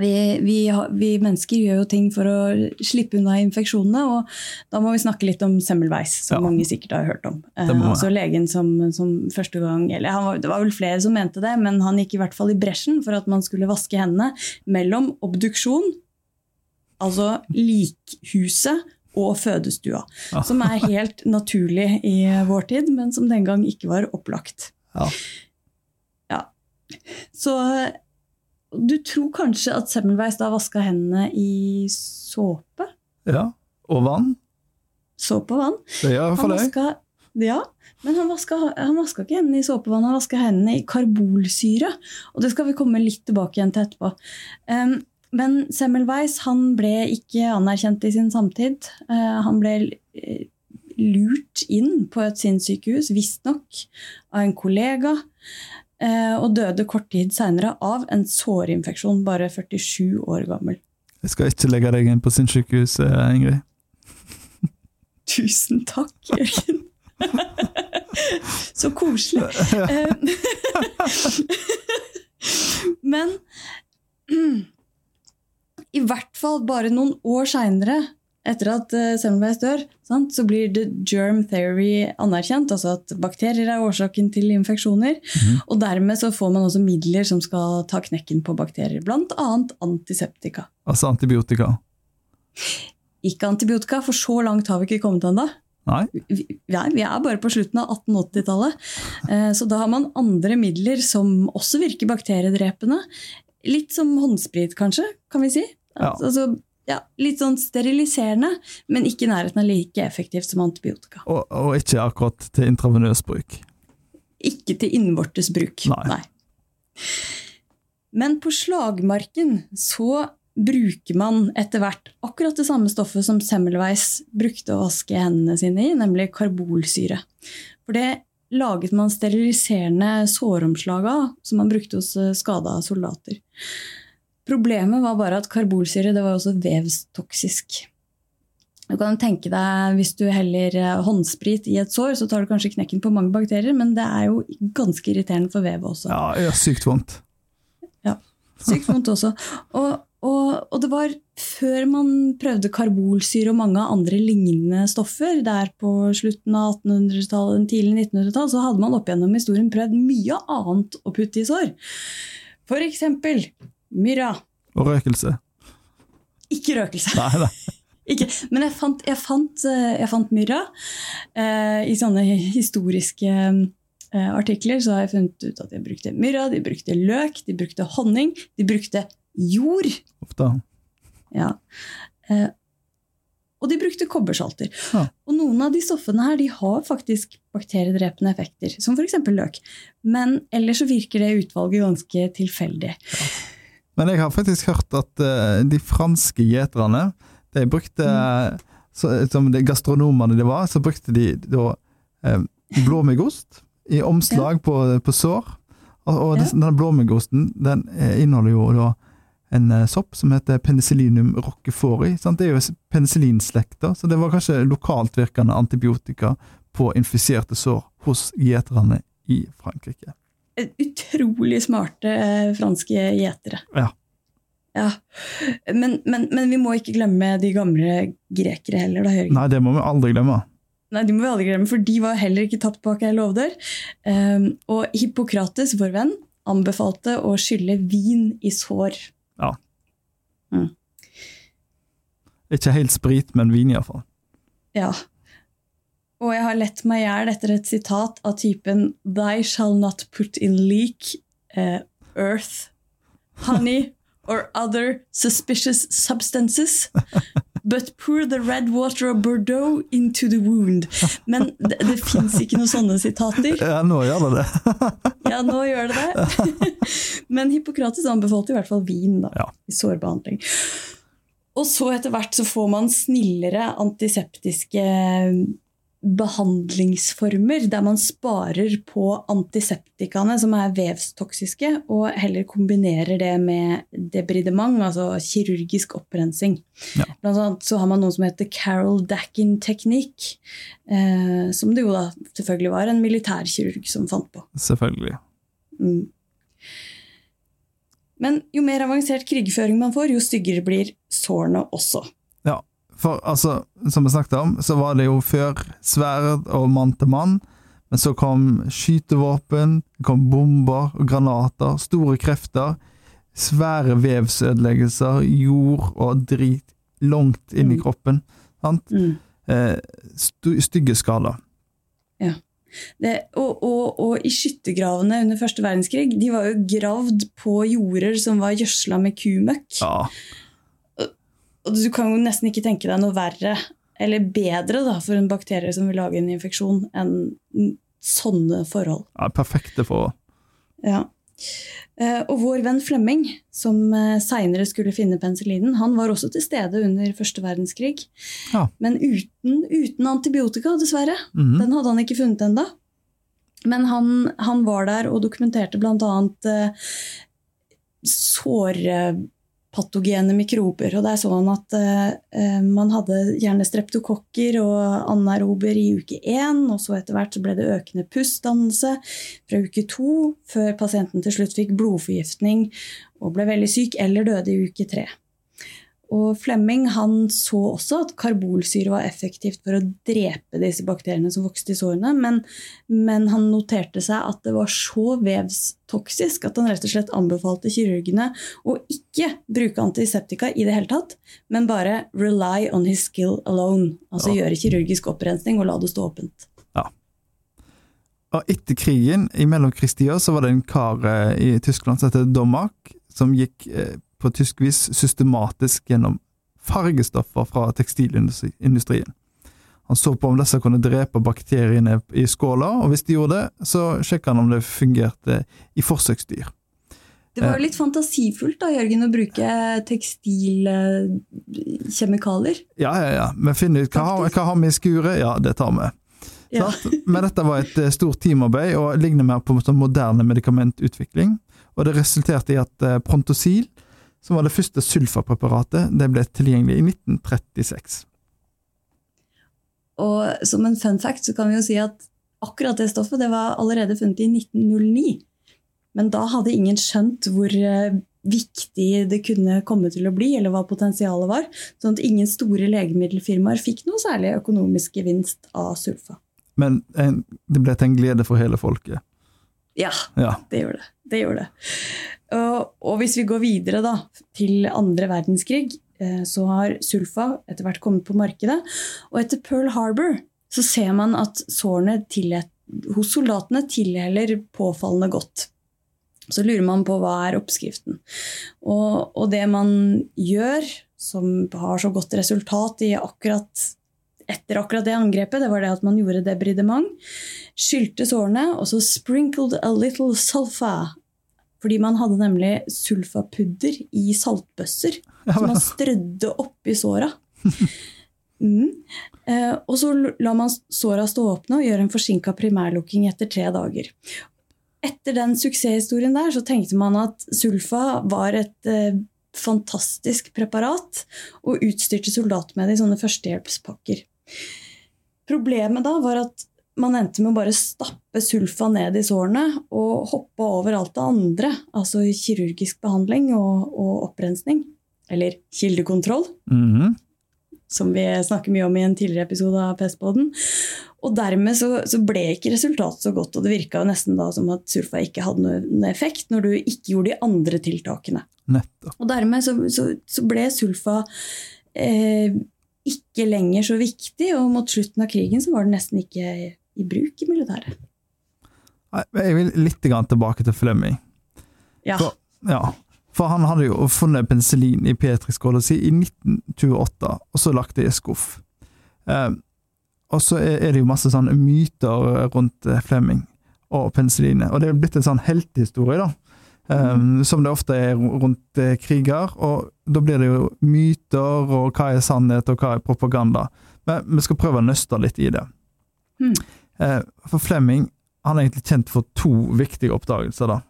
vi, vi, vi, mennesker gjør jo ting for å slippe unna infeksjonene, og da må vi snakke litt om Semmelweis, som ja. mange sikkert har hørt om. Eh, altså legen som, som, første gang eller var, Det var vel flere som mente det, men han gikk i hvert fall i bresjen for at man skulle vaske hendene mellom obduksjon, altså likhuset, og fødestua. Ja. Som er helt naturlig i vår tid, men som den gang ikke var opplagt. Ja. ja. Så du tror kanskje at Semmelweis da vaska hendene i såpe? Ja. Og vann. såpevann. Det gjør jeg for Han vaska, ja, men han vaska, han vaska ikke hendene i såpevann, han vaska hendene i karbolsyre. Og det skal vi komme litt tilbake igjen til etterpå. Um, men Semmelweis han ble ikke anerkjent i sin samtid. Eh, han ble eh, lurt inn på et sinnssykehus, visstnok, av en kollega. eh, og døde kort tid seinere av en sårinfeksjon, bare 47 år gammel. Jeg skal ikke legge deg inn på sinnssykehuset, Ingrid. Tusen takk, Jørgen. Så koselig. Men i hvert fall bare noen år seinere, etter at uh, Semmelweis dør, sant, så blir the germ theory anerkjent, altså at bakterier er årsaken til infeksjoner. Og dermed så får man også midler som skal ta knekken på bakterier, bl.a. antiseptika. Altså antibiotika. Ikke antibiotika, for så langt har vi ikke kommet ennå. Nei? vi, vi er bare på slutten av 1880-tallet. Eh, Så da har man andre midler som også virker bakteriedrepende. Litt som håndsprit, kanskje, kan vi si. Ja. Altså, ja, litt sånn steriliserende, men ikke i nærheten av like effektivt som antibiotika. Og, og ikke akkurat til intravenøs bruk. Ikke til innvortes bruk. Nei. Men på slagmarken så bruker man etter hvert akkurat det samme stoffet som Semmelweis brukte å vaske hendene sine i, nemlig karbolsyre. For det laget man steriliserende såromslag av, som man brukte hos eh, skada soldater. Problemet var bare at karbolsyre det var også vevstoksisk. Du kan tenke deg, Hvis du heller eh, håndsprit i et sår, så tar du kanskje knekken på mange bakterier, men det er jo ganske irriterende for vevet også. Ja, det sykt vondt. Ja, Sykt vondt også. Og, og, og det var før man prøvde karbolsyre og mange andre lignende stoffer, der på slutten av 1800-tallet, tidlig 1900-tall, så hadde man opp gjennom historien prøvd mye annet å putte i sår. For eksempel myrra. Og røkelse. Ikke røkelse. Nei, nei. Ikke. Men jeg fant, jeg fant, eh, jeg fant myrra eh, i sånne historiske eh, artikler. Så har jeg funnet ut at de brukte myrra, de brukte løk, de brukte honning, de brukte jord. Ofte. Ja. Eh, og de brukte kobbersalter. Ja. Og noen av de stoffene her de har faktisk bakteriedrepende effekter, som f.eks. løk. Men ellers så virker det utvalget ganske tilfeldig. Men jeg har faktisk hørt at uh, de franske gjeterne, de brukte så, Som de gastronomene de var, så brukte de da eh, blåmuggost i omslag på, på sår. Og, og Ja. denne blåmuggosten den eh, inneholder jo da en eh, sopp som heter penicillinum roquefori. Sant? Det er jo penicillinslekta, så det var kanskje lokalt virkende antibiotika på infiserte sår hos gjeterne i Frankrike. Utrolig smarte eh, franske gjetere. Ja. Ja. Men, men, men vi må ikke glemme de gamle grekere heller, da. Nei, det må vi aldri glemme. Nei, de må vi aldri glemme, for de var heller ikke tapt bak ei låvedør. Um, og Hippokrates, vår venn, anbefalte å skylle vin i sår. Ja. Ikke helt sprit, men vin iallfall. Ja. Og jeg har lett meg i hjel etter et sitat av typen Thy shall not put in leak, uh, earth, honey or other suspicious substances, but pour the red water of Bordeaux into the wound. Men det, det fins ikke noen sånne sitater. Ja, nå gjør det det. Ja, nå gjør det det. Men Hippokrates anbefalte i hvert fall vin da, Ja. i sårbehandling. Og så etter hvert så får man snillere antiseptiske behandlingsformer, der man sparer på antiseptikaene som er vevstoksiske, og heller kombinerer det med debridement, altså kirurgisk opprensing. Ja. Blant annet så har man noe som heter Carol Dackin-teknikk, eh, som det jo da selvfølgelig var en militærkirurg som fant på. Selvfølgelig. Mm. Men jo mer avansert krigføring man får, jo styggere blir sårene også. Ja, for altså, som vi snakket om, så var det jo før sverd og mann til mann, men så kom skytevåpen, det kom bomber og granater, store krefter, svære vevsødeleggelser, jord og drit langt inn i Mm. kroppen. Sant? Mm. Eh, stygge skader. Det, og, og, og i skyttergravene under første verdenskrig de var jo gravd på jorder som var gjødsla med kumøkk. Ja, Og du kan jo nesten ikke tenke deg noe verre eller bedre da, for en bakterie som vil lage en infeksjon, enn sånne forhold. Ja, perfekte forhold. Ja. Eh, og vår venn Flemming, som eh, seinere skulle finne penicillinen, han var også til stede under første verdenskrig. Ja. Men uten, uten antibiotika, dessverre. Mhm. Den hadde han ikke funnet ennå. Men han, han var der og dokumenterte bl.a. Eh, sårpatogene mikrober. Og der så han at eh, man hadde gjerne streptokokker og anaerober i uke én, og så etter hvert så ble det økende pustdannelse fra uke to, før pasienten til slutt fikk blodforgiftning og ble veldig syk eller døde i uke tre. Og Flemming han så også at karbolsyre var effektivt for å drepe disse bakteriene som vokste i sårene, men, men han noterte seg at det var så vevstoksisk at han rett og slett anbefalte kirurgene å ikke bruke antiseptika i det hele tatt, men bare rely on his skill alone. Altså Ja. gjøre kirurgisk opprensning og la det stå åpent. Og etter krigen, i mellomkrigstida, så var det en kar eh, i Tyskland som heter Domak, som gikk eh, på tysk vis systematisk gjennom fargestoffer fra tekstilindustrien. Han så på om disse kunne drepe bakteriene i skåla, og hvis de gjorde det, så sjekka han om det fungerte i forsøksdyr. Det var jo litt fantasifullt da, Jørgen, å bruke tekstilkjemikalier. Ja, ja, ja. Vi finner ut hva, hva har vi i skuret, ja, det tar vi. Ja. Men dette var et eh, stort teamarbeid, og ligner mer på sånn moderne medikamentutvikling. Og det resulterte i at eh, Prontosil, som var det første sulfapreparatet, det ble tilgjengelig i 1936. Og som en fun fact så kan vi jo si at akkurat det stoffet det var allerede funnet i 1909. Men da hadde ingen skjønt hvor eh, viktig det kunne komme til å bli, eller hva potensialet var. Sånn at ingen store legemiddelfirmaer fikk noe særlig økonomisk gevinst av sulfa. Men en, det ble til en glede for hele folket. Ja, Ja. det gjorde det. det, gjorde det. Og, og hvis vi går videre da, til andre verdenskrig, eh, så har sulfa etter hvert kommet på markedet. Og etter Pearl Harbor så ser man at sårene hos soldatene tilheller påfallende godt. Så lurer man på hva er oppskriften. Og, og det man gjør, som har så godt resultat i akkurat etter akkurat det angrepet, det var det at man gjorde debridement. Skylte sårene, og så sprinkled a little sulfa. Fordi man hadde nemlig sulfapudder i saltbøsser. Som man strødde oppi såra. Mm. Eh, og så la man såra stå åpne og gjøre en forsinka primærlukking etter tre dager. Etter den suksesshistorien der så tenkte man at sulfa var et eh, fantastisk preparat, og utstyrte soldater med det i sånne førstehjelpspakker. Problemet da var at man endte med å bare stappe sulfa ned i sårene og hoppe over alt det andre, altså kirurgisk behandling og, og opprensning. Eller kildekontroll, Mhm. som vi snakker mye om i en tidligere episode av Pestboden. Og dermed så, så ble ikke resultatet så godt, og det virka jo nesten da som at sulfa ikke hadde noen effekt når du ikke gjorde de andre tiltakene. Nettopp. Og dermed så, så, så ble sulfa eh, ikke lenger så viktig, og mot slutten av krigen så var det nesten ikke i bruk i militæret. Jeg vil litt tilbake til Flemming. Ja. For, ja, for han hadde jo funnet penicillin i petriskåla si i 1928, og så lagt det i en skuff. Eh, og så er det jo masse sånne myter rundt eh, Flemming og penicillinet, og det er blitt en sånn heltehistorie, da. eh, Som det ofte er rundt eh, kriger, og da blir det jo myter, og hva er sannhet, og hva er propaganda. Men vi skal prøve å nøste litt i det. Hmm. Eh, For Flemming han er egentlig kjent for to viktige oppdagelser. da.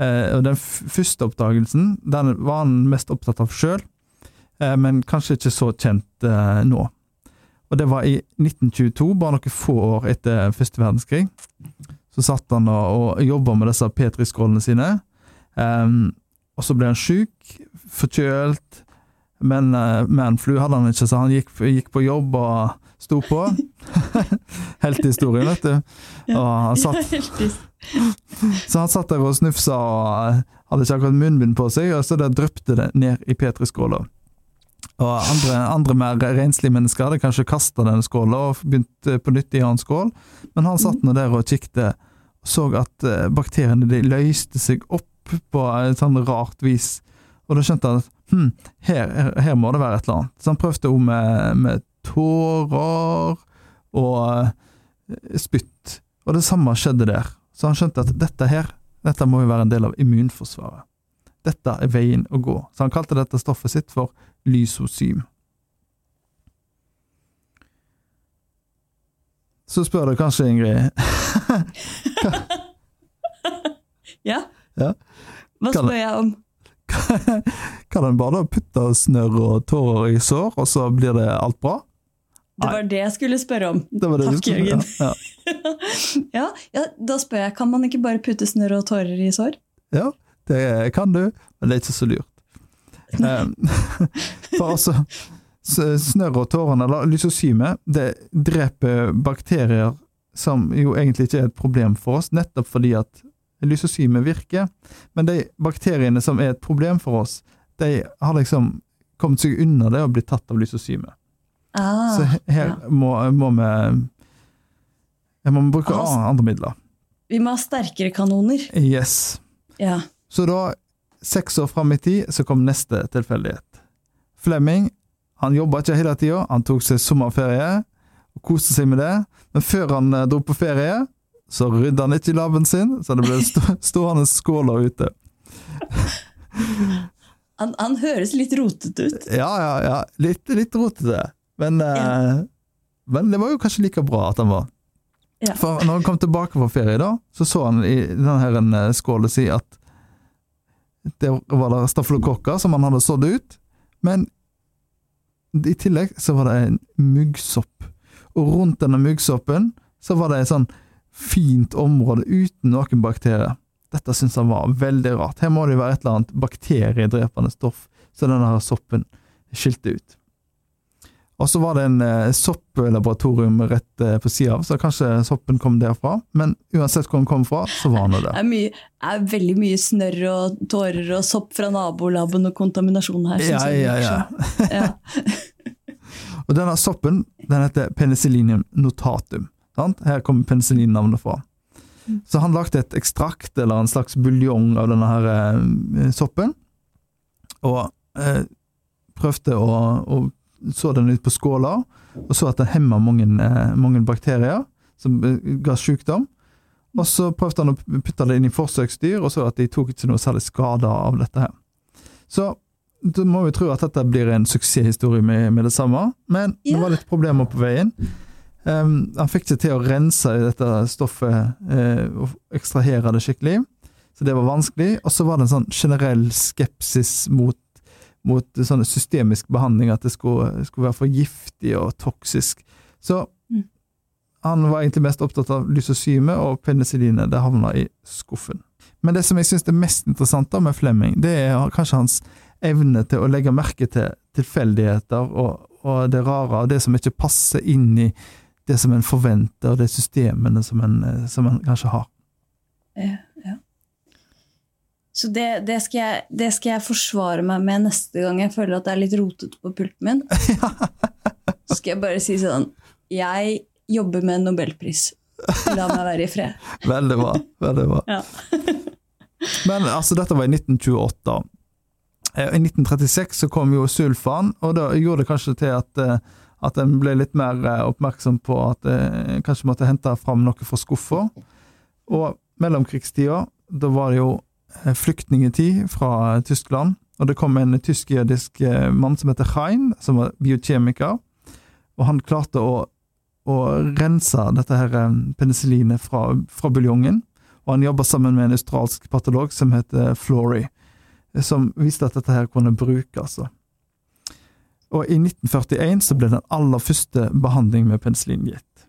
Eh, og Den første oppdagelsen den var han mest opptatt av sjøl, eh, men kanskje ikke så kjent nå. Og Det var i 1922, bare noen få år etter første verdenskrig. Så satt han og, jobba med disse petriskålene sine. Og så ble han sjuk, forkjølt, men manflu hadde han ikke, så han gikk på jobb og sto på. Heltehistorien, vet du. Og han satt, så han satt der og snufsa og eh, hadde ikke akkurat munnbind på seg, og så der dryppte det ned i petriskåla. Og andre, andre mer renslige mennesker hadde kanskje kasta den skåla og begynt eh, på nytt i en annen skål, men han satt nå der og kikket og så at eh, bakteriene de løste seg opp på et sånn rart vis, og da skjønte han at hm, her, her må det være et eller annet. Så han prøvde òg med, med tårer og eh, spytt. Og det samme skjedde der. Så han skjønte at dette her, dette må jo være en del av immunforsvaret. Dette er veien å gå. Så han kalte dette stoffet sitt for lysosym. Så spør du kanskje, Ingrid Ja? Ja. Hva spør jeg om? Kan en bare da putte snørr og tårer i sår, og så blir det alt bra? Det var det jeg skulle spørre om. Det var det Takk, Jørgen. Ja, Ja, ja, da spør jeg, kan man ikke bare putte snørr og tårer i sår? ja, det kan du, men det er ikke så lurt. Eh, For altså, snørr og tårene, eller lysosyme, det dreper bakterier som jo egentlig ikke er et problem for oss, nettopp fordi at lysosyme virker. Men de bakteriene som er et problem for oss, de har liksom kommet seg unna det og blitt tatt av lysosyme. Ah, Så her ja. må, må vi jeg må bruke Altså- andre midler. Vi må ha sterkere kanoner. Yes. Ja. Så da, seks år fram i tid, så kom neste tilfeldighet. Flemming han jobba ikke hele tida, han tok seg sommerferie og koste seg med det. Men før han eh, dro på ferie, så rydda han ikke i laben sin, så det ble stå, stående skåler ute. Han, han høres litt rotete ut. Ja, ja, ja. Litt, litt rotete. Men, eh, Ja. men det var jo kanskje like bra at han var. Ja. For når han kom tilbake fra ferie, da, så så han i denne eh, skåla si at det var der stafylokokker som han hadde sådd ut, men i tillegg så var det en muggsopp. Og rundt denne muggsoppen så var det et sånn fint område uten noen bakterier. Dette syns han var veldig rart. Her må det jo være et eller annet bakteriedrepende stoff som denne soppen skilte ut. Og så var det en eh, sopplaboratorium rett eh, på sida av, så kanskje soppen kom derfra. Men uansett hvor den kom fra, så var den Det der. er, mye, er veldig mye snørr og tårer og sopp fra nabolaben og kontaminasjon her. Ja, ja, ja. ja. Og denne soppen den heter penicillinium notatum. Sant? Her kommer penicillinnavnet fra. Så han lagde et ekstrakt, eller en slags buljong av denne her eh, soppen, og eh, prøvde å, å så den ut på skåler, og så at den hemma mange, eh, mange bakterier som eh, ga sykdom. Og så prøvde han å putte det inn i forsøksdyr, og så at de tok ikke noe særlig skade av dette her. Så da må vi tro at dette blir en suksesshistorie med, med det samme, men det var litt problemer på veien. Um, han fikk ikke til å rense dette stoffet uh, og ekstrahere det skikkelig, så det var vanskelig. Og så var det en sånn generell skepsis mot, mot sånn systemisk behandling, at det skulle, skulle være for giftig og toksisk. Så Mm. han var egentlig mest opptatt av lysosyme, og penicillinet det havna i skuffen. Men det som jeg syns er mest interessant da med Flemming, det er kanskje hans evne til å legge merke til tilfeldigheter og, og det rare, og det som ikke passer inn i det som en forventer, og de systemene som en, som en kanskje har. Ja. Så det, det, skal jeg, det skal jeg forsvare meg med neste gang jeg føler at det er litt rotete på pulten min. Så skal jeg bare si sånn Jeg jobber med en nobelpris. La meg være i fred. Veldig bra. veldig bra. Ja. Men altså, dette var i 1928. Eh, I 1936 så kom jo sulfan, og da gjorde det kanskje til at, eh, at en ble litt mer eh, oppmerksom på at en kanskje måtte hente fram noe fra skuffa. Og mellomkrigstida, da var det jo flyktningetid fra Tyskland, og det kom en tysk-jødisk eh, mann som heter Hein, som var biokjemiker, og han klarte å, å rense dette her eh, penicillinet fra, fra buljongen, og han jobba sammen med en australsk patolog som heter Flory, som viste at dette her kunne brukes. Altså. Og i 1941 så ble den aller første behandling med penicillin gitt.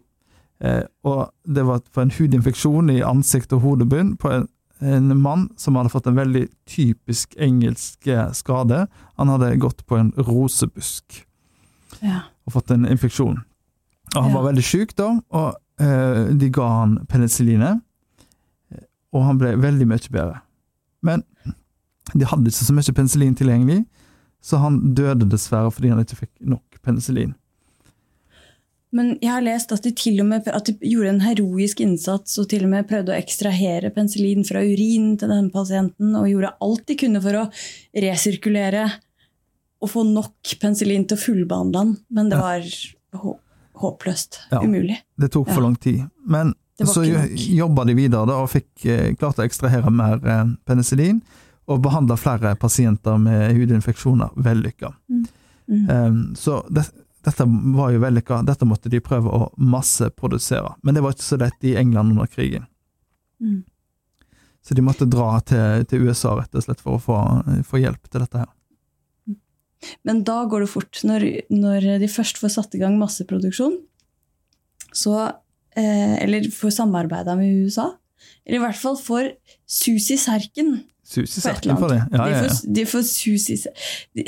Eh, og det var for en hudinfeksjon i ansikt og hodebunn på en, en mann som hadde fått en veldig typisk engelsk eh, skade. Han hadde gått på en rosebusk Ja. og fått en infeksjon. Og han Ja. var veldig syk da, og eh, de ga han penicillinet, og han ble veldig mye bedre. Men de hadde ikke så mye penicillin tilgjengelig, så han døde dessverre fordi han ikke fikk nok penicillin. Men jeg har lest at de til og med at de gjorde en heroisk innsats og til og med prøvde å ekstrahere penicillin fra urin til denne pasienten, og gjorde alt de kunne for å resirkulere og få nok penicillin til å fullbehandle han. Men det var håpløst. Ja. Umulig. Det tok for lang tid. Men så jobba de videre da, og fikk eh, klart å ekstrahere mer eh, penicillin, og behandla flere pasienter med hudinfeksjoner vellykka. Mm. Um, så det, dette var jo vellykka, dette måtte de prøve å masseprodusere. Men det var ikke så lett i England under krigen. Mm. Så de måtte dra til, til USA rett og slett for å få, få hjelp til dette her. Men da går det fort. Når, når de først får satt i gang masseproduksjon, så eh, Eller får samarbeida med USA. Eller i hvert fall får Susi Serken Susi i et for det. Ja, De ja. får, de får Susi de,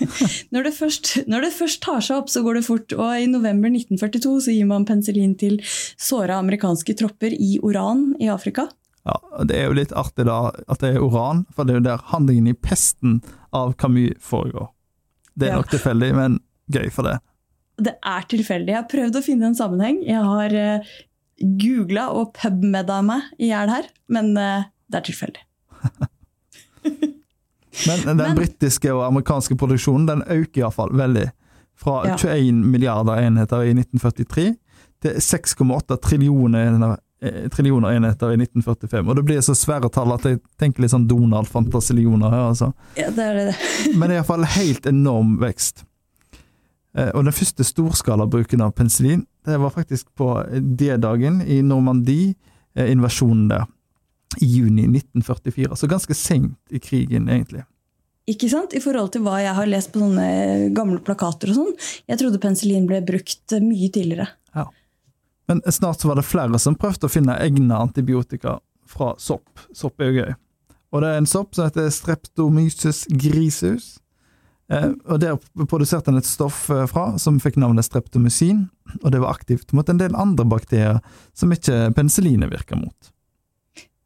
når, det først, når det først tar seg opp, så går det fort. Og i november 1942 så gir man penicillin til såra amerikanske tropper i Oran i Afrika. ja. Det er jo litt artig da at det er Oran, for det er jo der handlingen i pesten av Camus foregår. Det er Ja. nok tilfeldig, men gøy for det. Det er tilfeldig. Jeg har prøvd å finne en sammenheng. Jeg har uh, googla og pubmedda meg i hjel her, men uh, det er tilfeldig. Men den Men- britiske og amerikanske produksjonen den øker iallfall veldig. Fra Ja. 21 milliarder enheter i 1943 til 6,8 trillioner enheter, eh, trillioner enheter i 1945. Og det blir så svære tall at jeg tenker litt sånn Donald fantasillioner her, altså. Ja, det er det. Men det er iallfall helt enorm vekst. Eh, Og den første storskalabruken av penicillin det var faktisk på D-dagen i Normandie, eh, invasjonen der, i juni 1944. Så ganske seint i krigen, egentlig. Ikke sant? I forhold til hva jeg har lest på sånne gamle plakater og sånn. Jeg trodde penicillin ble brukt mye tidligere. Men snart så var det flere som prøvde å finne egne antibiotika fra sopp. Sopp er jo gøy. Og det er en sopp som heter streptomyces griseus. Eh, og Der produserte han et stoff eh, fra som fikk navnet streptomycin, og det var aktivt mot en del andre bakterier som ikke penicillinet virker mot.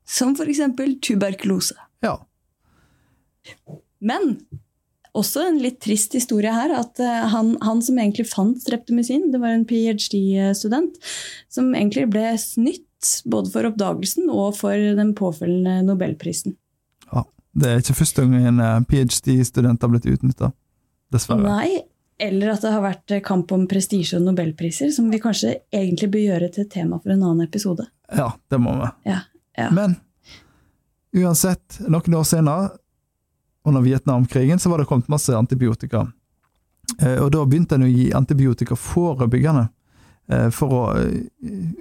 Som eksempel tuberkulose. Ja, Men også en litt trist historie her. At eh, han, han som egentlig fant streptomycin, det var en ph.d.-student, som egentlig ble snytt både for oppdagelsen og for den påfølgende nobelprisen. Ja, Det er ikke første gang en eh, ph.d.-student har blitt utnytta, dessverre. Nei, eller at det har vært eh, kamp om prestisje og nobelpriser, som vi kanskje egentlig bør gjøre til tema for en annen episode. Ja, det må vi. Ja, ja. Men uansett, noen år senere, under Vietnamkrigen, så var det kommet masse antibiotika. Eh, Og da begynte en å gi antibiotika forebyggende eh, for å eh,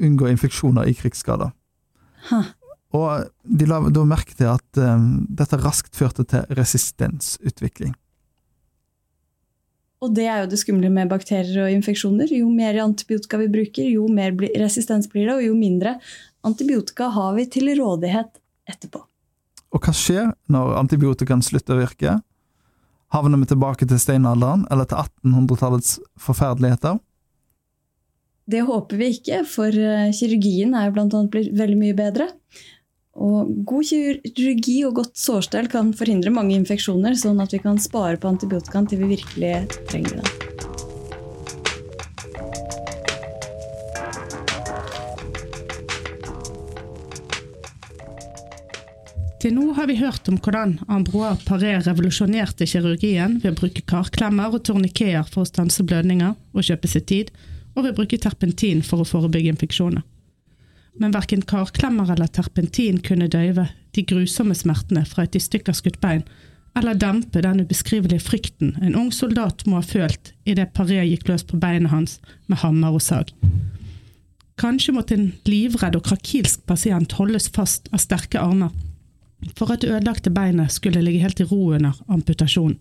unngå infeksjoner i krigsskader. Huh. Og de la da merke til at dette raskt førte til resistensutvikling. Og det er jo det skumle med bakterier og infeksjoner. Jo mer antibiotika vi bruker, jo mer resistens blir det, og jo mindre antibiotika har vi til rådighet etterpå. Og hva skjer når antibiotikaen slutter å virke? Havner vi tilbake til steinalderen, eller til 1800-tallets forferdeligheter? Det håper vi ikke, for eh, kirurgien er blant annet blitt veldig mye bedre. Og god kirurgi og godt sårstell kan forhindre mange infeksjoner, sånn at vi kan spare på antibiotikaen til vi virkelig trenger den. Til nå har vi hørt om hvordan Ambroise Paré revolusjonerte kirurgien ved å bruke karklemmer og tornikeer for å stanse blødninger og kjøpe seg tid, og ved å bruke terpentin for å forebygge infeksjoner. Men verken karklemmer eller terpentin kunne døyve de grusomme smertene fra et i stykker skutt bein, eller dempe den ubeskrivelige frykten en ung soldat må ha følt idet Paré gikk løs på beinet hans med hammer og sag. Kanskje måtte en livredd og krakilsk pasient holdes fast av sterke armer for at det ødelagte beinet skulle ligge helt i ro under amputasjonen.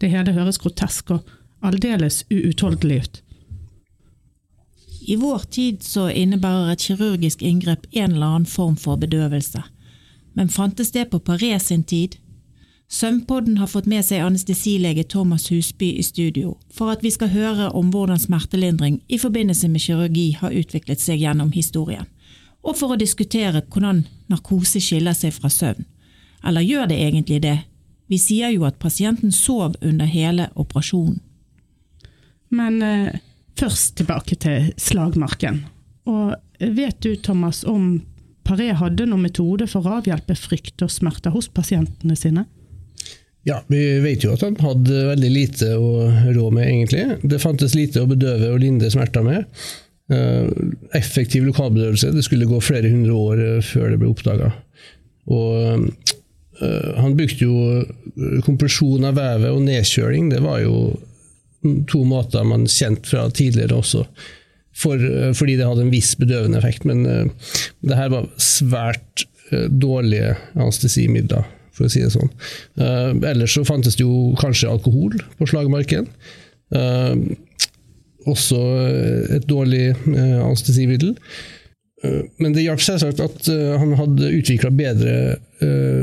Det hele høres grotesk og aldeles uutholdelig ut. I vår tid så innebærer et kirurgisk inngrep en eller annen form for bedøvelse. Men fantes det på Paré sin tid? Søvnpodden har fått med seg anestesilege Thomas Husby i studio for at vi skal høre om hvordan smertelindring i forbindelse med kirurgi har utviklet seg gjennom historien, og for å diskutere hvordan narkose skiller seg fra søvn. Eller gjør det egentlig det? Vi sier jo at pasienten sov under hele operasjonen. Men eh, først tilbake til slagmarken. Og vet du, Thomas, om Paré hadde noen metode for å avhjelpe frykt og smerter hos pasientene sine? Ja, vi vet jo at han hadde veldig lite å rå med, egentlig. Det fantes lite å bedøve og lindre smerter med. Uh, effektiv lokalbedøvelse. Det skulle gå flere hundre år uh, før det ble oppdaga. Og han brukte jo kompresjon av vevet og nedkjøling. Det var jo to måter man kjente fra tidligere også. For, fordi det hadde en viss bedøvende effekt. Men det her var svært dårlige anestesimidler for å si det sånn. Uh, ellers så fantes det jo kanskje alkohol på slagmarken. Uh, også et dårlig uh, anestesimiddel. Men det hjalp selvsagt at han hadde utvikla bedre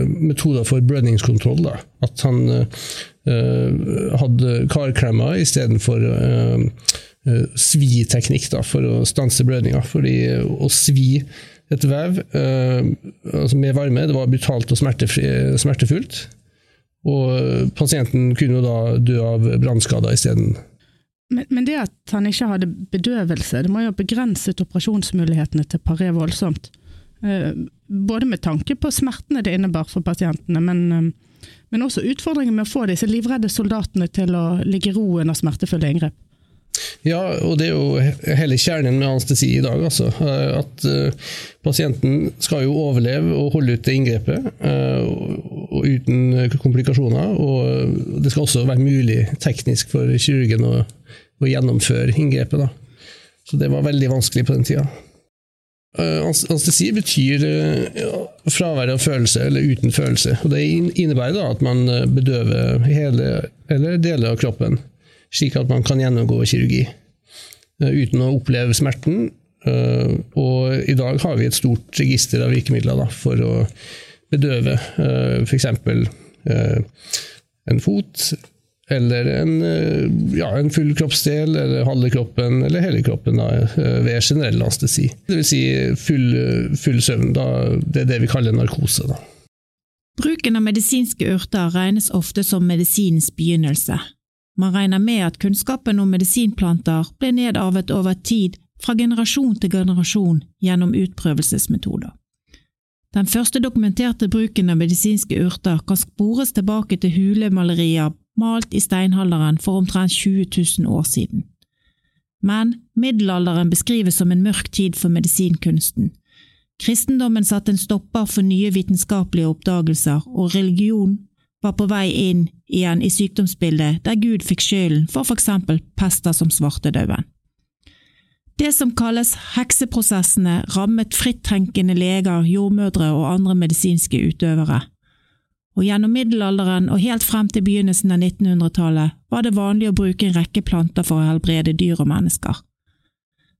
metoder for blødningskontroll. Da. At han hadde karklemmer istedenfor sviteknikk for å stanse blødninga. Fordi å svi et vev eh, altså med varme. Det var brutalt og smertefullt. Og pasienten kunne da dø av brannskader isteden. Men, men det at han ikke hadde bedøvelse, det må jo ha begrenset operasjonsmulighetene til Paré voldsomt. Eh, både med tanke på smertene det innebar for pasientene, men, eh, men også utfordringen med å få disse livredde soldatene til å ligge i ro under smertefulle inngrep. Ja, og det er jo hele kjernen med anestesi i dag. Altså. At uh, pasienten skal jo overleve og holde ut det inngrepet og uten komplikasjoner. Og det skal også være mulig teknisk for kirurgen å, å gjennomføre inngrepet. Da. Så det var veldig vanskelig på den tida. Uh, anestesi betyr fravær av følelse eller uten følelse. og Det innebærer da at man bedøver hele eller deler av kroppen slik at man kan gjennomgå kirurgi eh, uten å oppleve smerten. Eh, og i dag har vi et stort register av virkemidler da, for å bedøve f.eks. en fot, eller en, ja, en, full kroppsdel, eller halve kroppen, eller hele kroppen da, ved generell anestesi. Dvs. Si full, full søvn. Da, det er det vi kaller narkose. Da. Bruken av medisinske urter regnes ofte som medisinens begynnelse. Man regner med at kunnskapen om medisinplanter ble nedarvet over tid fra generasjon til generasjon gjennom utprøvelsesmetoder. Den første dokumenterte bruken av medisinske urter kan spores tilbake til hulemalerier malt i steinalderen for omtrent 20 000 år siden. Men middelalderen beskrives som en mørk tid for medisinkunsten. Kristendommen satte en stopper for nye vitenskapelige oppdagelser, og religion var på vei inn igjen i sykdomsbildet der Gud fikk skylden for f.eks. pester som svartedauden. Det som kalles hekseprosessene, rammet frittenkende leger, jordmødre og andre medisinske utøvere. Og gjennom middelalderen og helt frem til begynnelsen av 1900-tallet var det vanlig å bruke en rekke planter for å helbrede dyr og mennesker.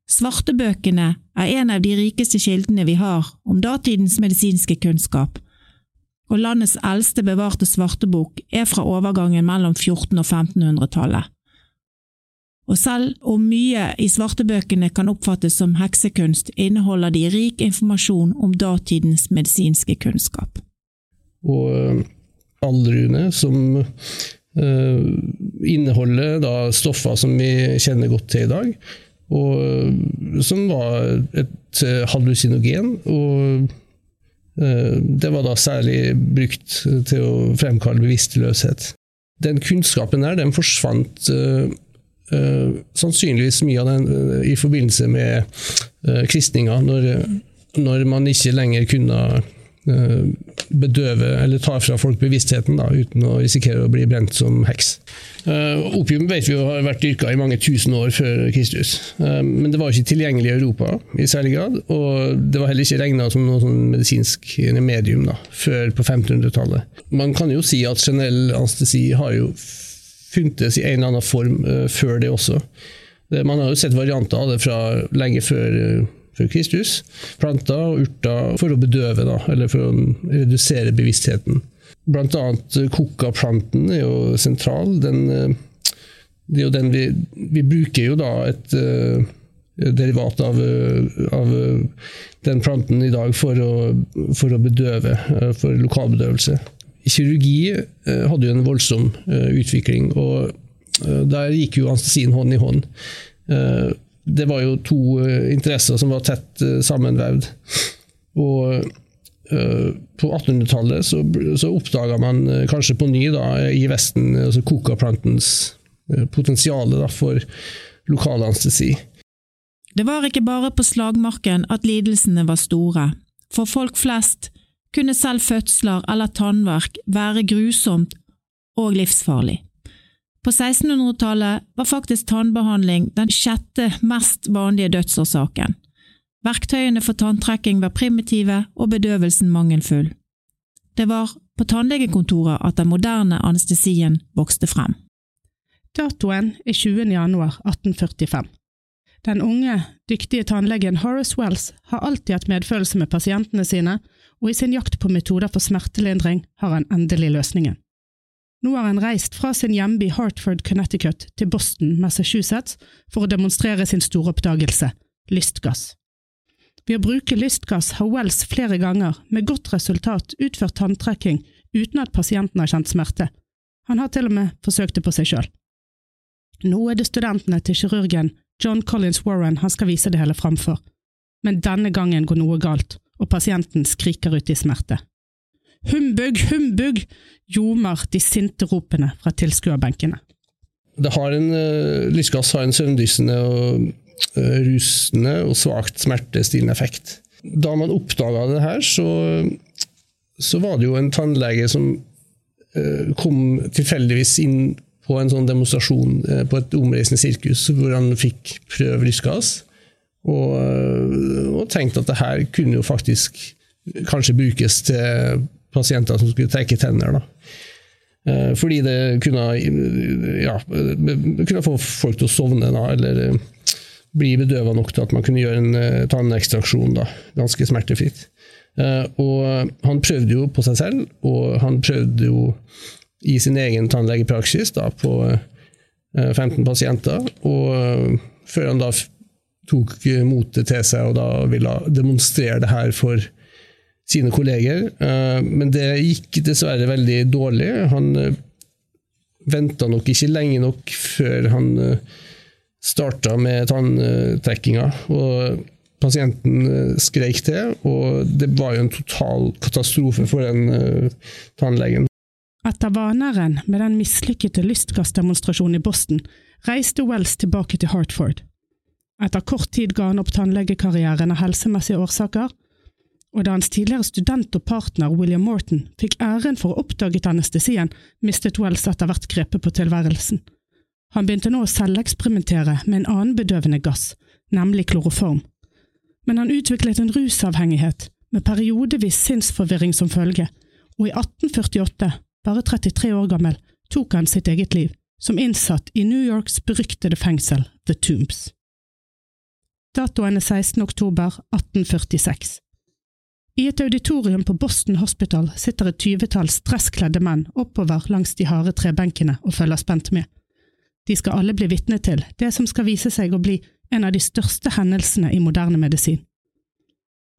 Svartebøkene er en av de rikeste kildene vi har om datidens medisinske kunnskap, og landets eldste bevarte svartebok er fra overgangen mellom 1400- og 1500-tallet. Og selv om mye i svartebøkene kan oppfattes som heksekunst, inneholder de rik informasjon om datidens medisinske kunnskap. Og eh, allrune, som uh, inneholder da stoffer som vi kjenner godt til i dag, og uh, som var et hallusinogen. og Eh, det var da særlig brukt til å fremkalle bevisstløshet. Den kunnskapen der, den forsvant uh, uh, sannsynligvis mye av den uh, i forbindelse med kristninga, når, når, man ikke lenger kunne Eh, bedøve eller ta fra folk bevisstheten da, uten å risikere å bli brent som heks. Uh, opium vet vi jo har vært dyrka i mange tusen år før Kristus, uh, men det var ikke tilgjengelig i Europa i særlig grad. Og det var heller ikke regna som noe sånn medisinsk medium da, før på 1500-tallet. Man kan jo si at generell anestesi har jo funtes i en eller annen form før det også. Man har jo sett varianter av det fra lenge før før Kristus. Planter og urter for å bedøve, da, eller for å redusere bevisstheten. Blant annet kokaplanten er jo sentral. Den, eh, det er jo den vi, vi bruker jo da et uh, derivat av, av, den planten i dag for å, for å bedøve, for lokalbedøvelse. Kirurgi hadde jo en voldsom utvikling, og der gikk jo anestesien hånd i hånd det var jo to eh, interesser som var tett eh, sammenvevd. Og på 1800-tallet så, så oppdaga man kanskje på ny da, i Vesten altså coca-plantens potensial for lokal anestesi. Det var ikke bare på slagmarken at lidelsene var store. For folk flest kunne selv fødsler eller tannverk være grusomt og livsfarlig. På 1600-tallet var faktisk tannbehandling den sjette mest vanlige dødsårsaken. Verktøyene for tanntrekking var primitive og bedøvelsen mangelfull. Det var på tannlegekontoret at den moderne anestesien vokste frem. Datoen er 20. januar 1845. Den unge, dyktige tannlegen Horace Wells har alltid hatt medfølelse med pasientene sine, og i sin jakt på metoder for smertelindring har han endelig løsningen. Nå har han reist fra sin hjemby Hartford, Connecticut til Boston, Massachusetts for å demonstrere sin store oppdagelse – lystgass. Ved å bruke lystgass har Wells flere ganger, med godt resultat, utført tanntrekking uten at pasienten har kjent smerte. Han har til og med forsøkt det på seg sjøl. Nå er det studentene til kirurgen John Collins Warren han skal vise det hele framfor, men denne gangen går noe galt, og pasienten skriker ut i smerte. Humbug, humbug! ljomer de sinte ropene fra tilskuerbenkene. Det har en, uh, lystgass har en søvndyssende og uh, rusende og svakt smertestillende effekt. Da man oppdaga det her, så, så, var det jo en tannlege som uh, kom tilfeldigvis inn på en sånn demonstrasjon på et omreisende sirkus, hvor han fikk prøve lystgass. Og, og tenkte at det her kunne jo faktisk kanskje brukes til pasienter som skulle trekke tenner. da. Eh, fordi det kunne, ja, kunne få folk til å sovne, da, eller eh, bli bedøva nok til at man kunne gjøre en uh, tannekstraksjon ganske smertefritt. Og han prøvde jo på seg selv, og han prøvde jo i sin egen tannlegepraksis da, på uh, 15 pasienter. Og før han da tok motet til seg og da ville demonstrere det her for sine kolleger. Eh, men det gikk dessverre veldig dårlig. Han eh, venta nok ikke lenge nok før han eh, starta med tanntrekkinga. Og pasienten skreik til, og det var jo en total katastrofe for den tannlegen. Etter vanæren med den mislykkede lystgassdemonstrasjonen i Boston reiste Wells tilbake til Hartford. Etter kort tid ga han opp tannlegekarrieren av helsemessige årsaker, og da hans tidligere student og partner William Morton fikk æren for å oppdaget anestesien, mistet Wells etter hvert grepet på tilværelsen. Han begynte nå å selveksperimentere med en annen bedøvende gass, nemlig kloroform. Men han utviklet en rusavhengighet, med periodevis sinnsforvirring som følge, og i 1848, bare 33 år gammel, tok han sitt eget liv, som innsatt i New Yorks beryktede fengsel The Tombs. Datoen er 16. oktober 1846. I et auditorium på Boston Hospital sitter et tyvetall stresskledde menn oppover langs de harde trebenkene og følger spent med. De skal alle bli vitne til det som skal vise seg å bli en av de største hendelsene i moderne medisin.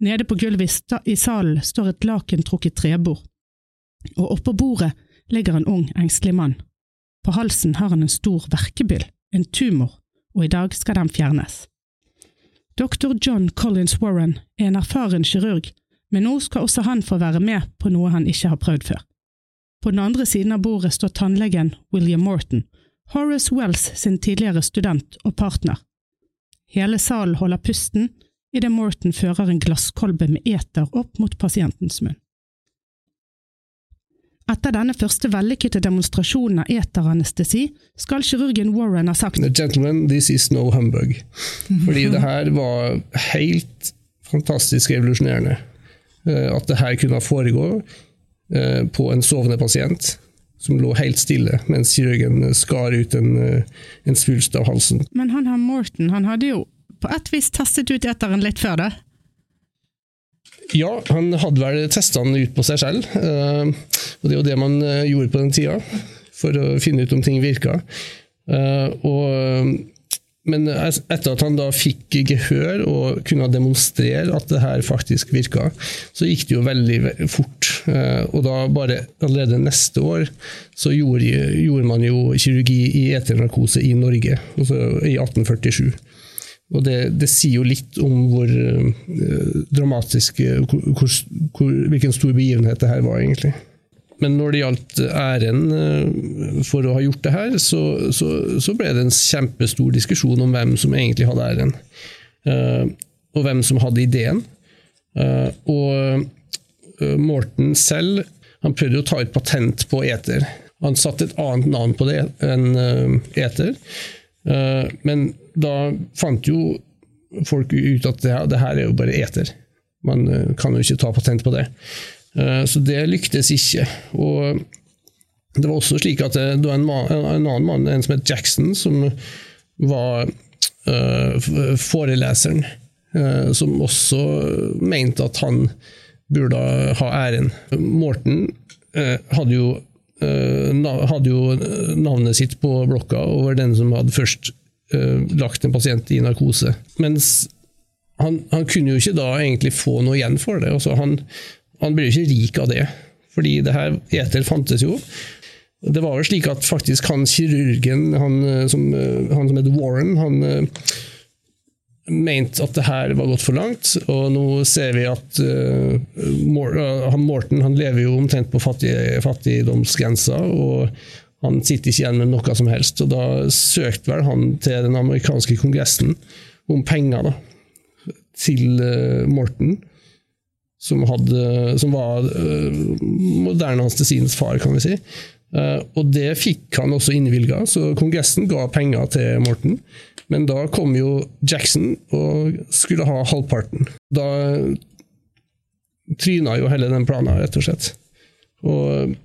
Nede på gulvet i salen står et lakentrukket trebord, og oppå bordet ligger en ung, engstelig mann. På halsen har han en stor verkebyll, en tumor, og i dag skal den fjernes. Dr. John Collins Warren er en erfaren kirurg men nå skal også han få være med på noe han ikke har prøvd før. På den andre siden av bordet står tannlegen William Morton, Horace Wells sin tidligere student og partner. Hele salen holder pusten idet Morton fører en glasskolbe med eter opp mot pasientens munn. Etter denne første vellykkede demonstrasjonen av eteranestesi skal kirurgen Warren ha sagt Gentlemen, this is no humbug. Fordi det her var helt fantastisk revolusjonerende. Eh, at det her kunne foregå eh, på en sovende pasient som lå helt stille mens kirurgen skar ut en, eh, en svulst av halsen. Men han her Morton han hadde jo på et vis testet ut eteren litt før det? Ja, han hadde vel testa den ut på seg selv. Og det er jo det man gjorde på den tida, for å finne ut om ting virka. Og men etter at han da fikk gehør og kunne demonstrere at det her faktisk virka, så gikk det jo veldig fort. Eh, og da bare allerede neste år så gjorde, gjorde man jo kirurgi i eternarkose i Norge, altså i 1847. Og det, det, sier jo litt om hvor uh, dramatisk hvor, hvor, Hvilken stor begivenhet det her var, egentlig. Men når det gjaldt æren uh, for å ha gjort det her, så, så, så, ble det en kjempestor diskusjon om hvem som egentlig hadde æren. Uh, og hvem som hadde ideen. og Morten selv han prøvde å ta et patent på eter. Han satte et annet navn på det enn eter. men da fant jo folk ut at det, det her er jo bare eter. Man eh, kan jo ikke ta patent på det. Eh, så det lyktes ikke. Og det var også slik at det var en, en annen mann, en som het Jackson, som var uh, foreleseren, som også mente at han burde ha æren. Morten hadde jo hadde jo navnet sitt på blokka over den som hadde først lagt en pasient i narkose. Mens han, han, kunne jo ikke da egentlig få noe igjen for det. Altså han, han ble jo ikke rik av det, fordi det her eter fantes jo. Det var jo slik at faktisk han kirurgen, han eh, som, eh, han som heter Warren, han mente at det her var gått for langt. Og nå ser vi at uh, Morten han lever jo omtrent på fattig, fattigdomsgrensa. og han sitter ikke igjen med noe som helst. og Da søkte vel han til den amerikanske kongressen om penger da, til uh, Morton, som, hadde, som var uh, moderne anestesiens far, kan vi si. Uh, og det fikk han også innvilga, så kongressen ga penger til Morten. Men da kom jo Jackson og skulle ha halvparten. Da tryna jo hele den planen, rett og slett. Og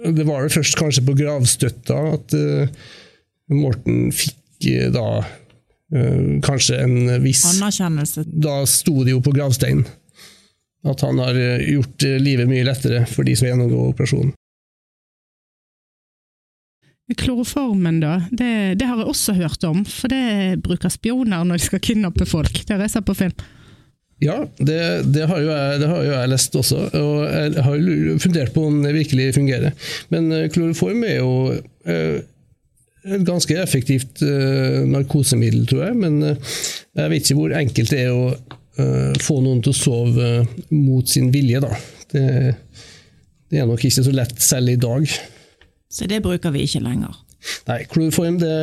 det var vel først kanskje på gravstøtta at uh, Morten fikk uh, da kanskje en viss Anerkjennelse. Da sto det jo på gravsteinen at han har gjort livet mye lettere for de som gjennomgår operasjonen. Kloroformen, da, det, det, har jeg også hørt om, for det bruker spioner når de skal kidnappe folk. Det har jeg sett på film. Ja, det, det, har jeg, det, har jo jeg, lest også, og jeg har jo fundert på om det virkelig fungerer. Men eh, kloroform er jo eh, et ganske effektivt eh, narkosemiddel, tror jeg. Men jeg vet ikke hvor enkelt det er å få noen til å sove mot sin vilje, da. Det, det er nok ikke så lett selv i dag. Så det bruker vi ikke lenger? Nei, kloroform det,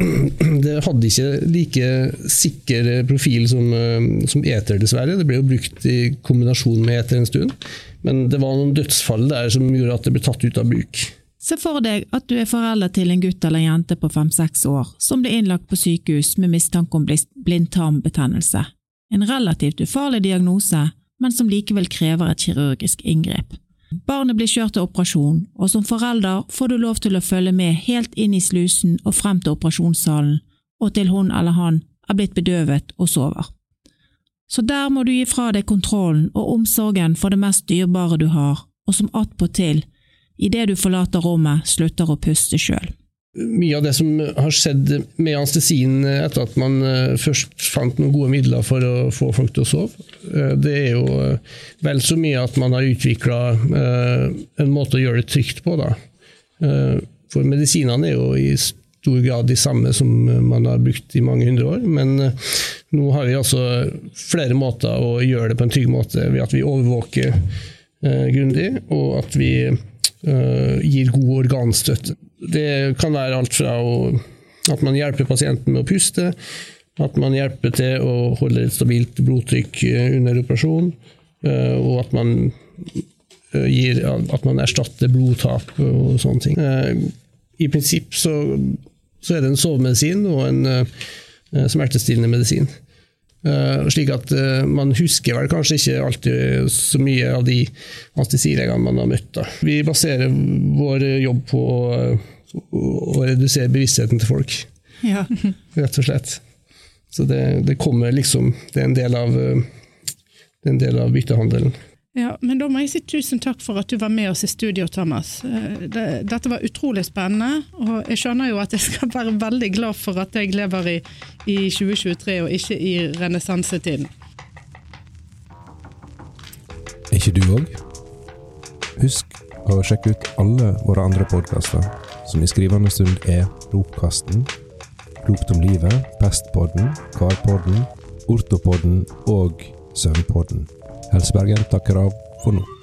det, hadde ikke like sikker profil som, eh, som, eter, dessverre. Det ble jo brukt i kombinasjon med eter en stund. Men det var noen dødsfall der som gjorde at det ble tatt ut av bruk. Se for deg at du er forelder til en gutt eller jente på fem–seks år som blir innlagt på sykehus med mistanke om blindtarmbetennelse. En relativt ufarlig diagnose, men som likevel krever et kirurgisk inngrep. Barnet blir kjørt til operasjon, og som forelder får du lov til å følge med helt inn i slusen og frem til operasjonssalen, og til hun eller han er blitt bedøvet og sover. Så der må du gi fra deg kontrollen og omsorgen for det mest dyrebare du har, og som attpåtil, idet du forlater rommet, slutter å puste sjøl. Mye av det som har skjedd med anestesien etter at man eh, først fant noen gode midler for å få folk til å sove, eh, det er jo eh, vel så mye at man har utvikla en måte å gjøre det trygt på. Da. For medisinene er jo i stor grad de samme som man har brukt i mange hundre år, men nå har vi altså flere måter å gjøre det på en trygg måte ved at vi overvåker grundig, og at vi gir god organstøtte. Det kan være alt fra å, at man hjelper pasienten med å puste, at man hjelper til å holde et stabilt blodtrykk eh, under operasjon, eh, og at man, eh, gir, at man erstatter blodtap og sånne ting. I prinsipp så, så er det en sovemedisin og en smertestillende medisin. Uh, slik at uh, Man husker vel kanskje ikke alltid så mye av de anestesilegene man har møtt. Da. Vi baserer vår jobb på uh, å redusere bevisstheten til folk, ja. rett og slett. Så det, det, kommer liksom Det er en del av, det er en del av byttehandelen. Ja, men Da må jeg si tusen takk for at du var med oss i studio, Thomas. Dette var utrolig spennende, og jeg skjønner jo at jeg skal være veldig glad for at jeg lever i, i 2023 og ikke i renessansetiden. Ikke du òg? Husk å sjekke ut alle våre andre podkaster, som i skrivende stund er Ropkasten, Klokt om livet, Pestpodden, Karpodden, Ortopodden og Søvnpodden. Helsebergen takker av for nå.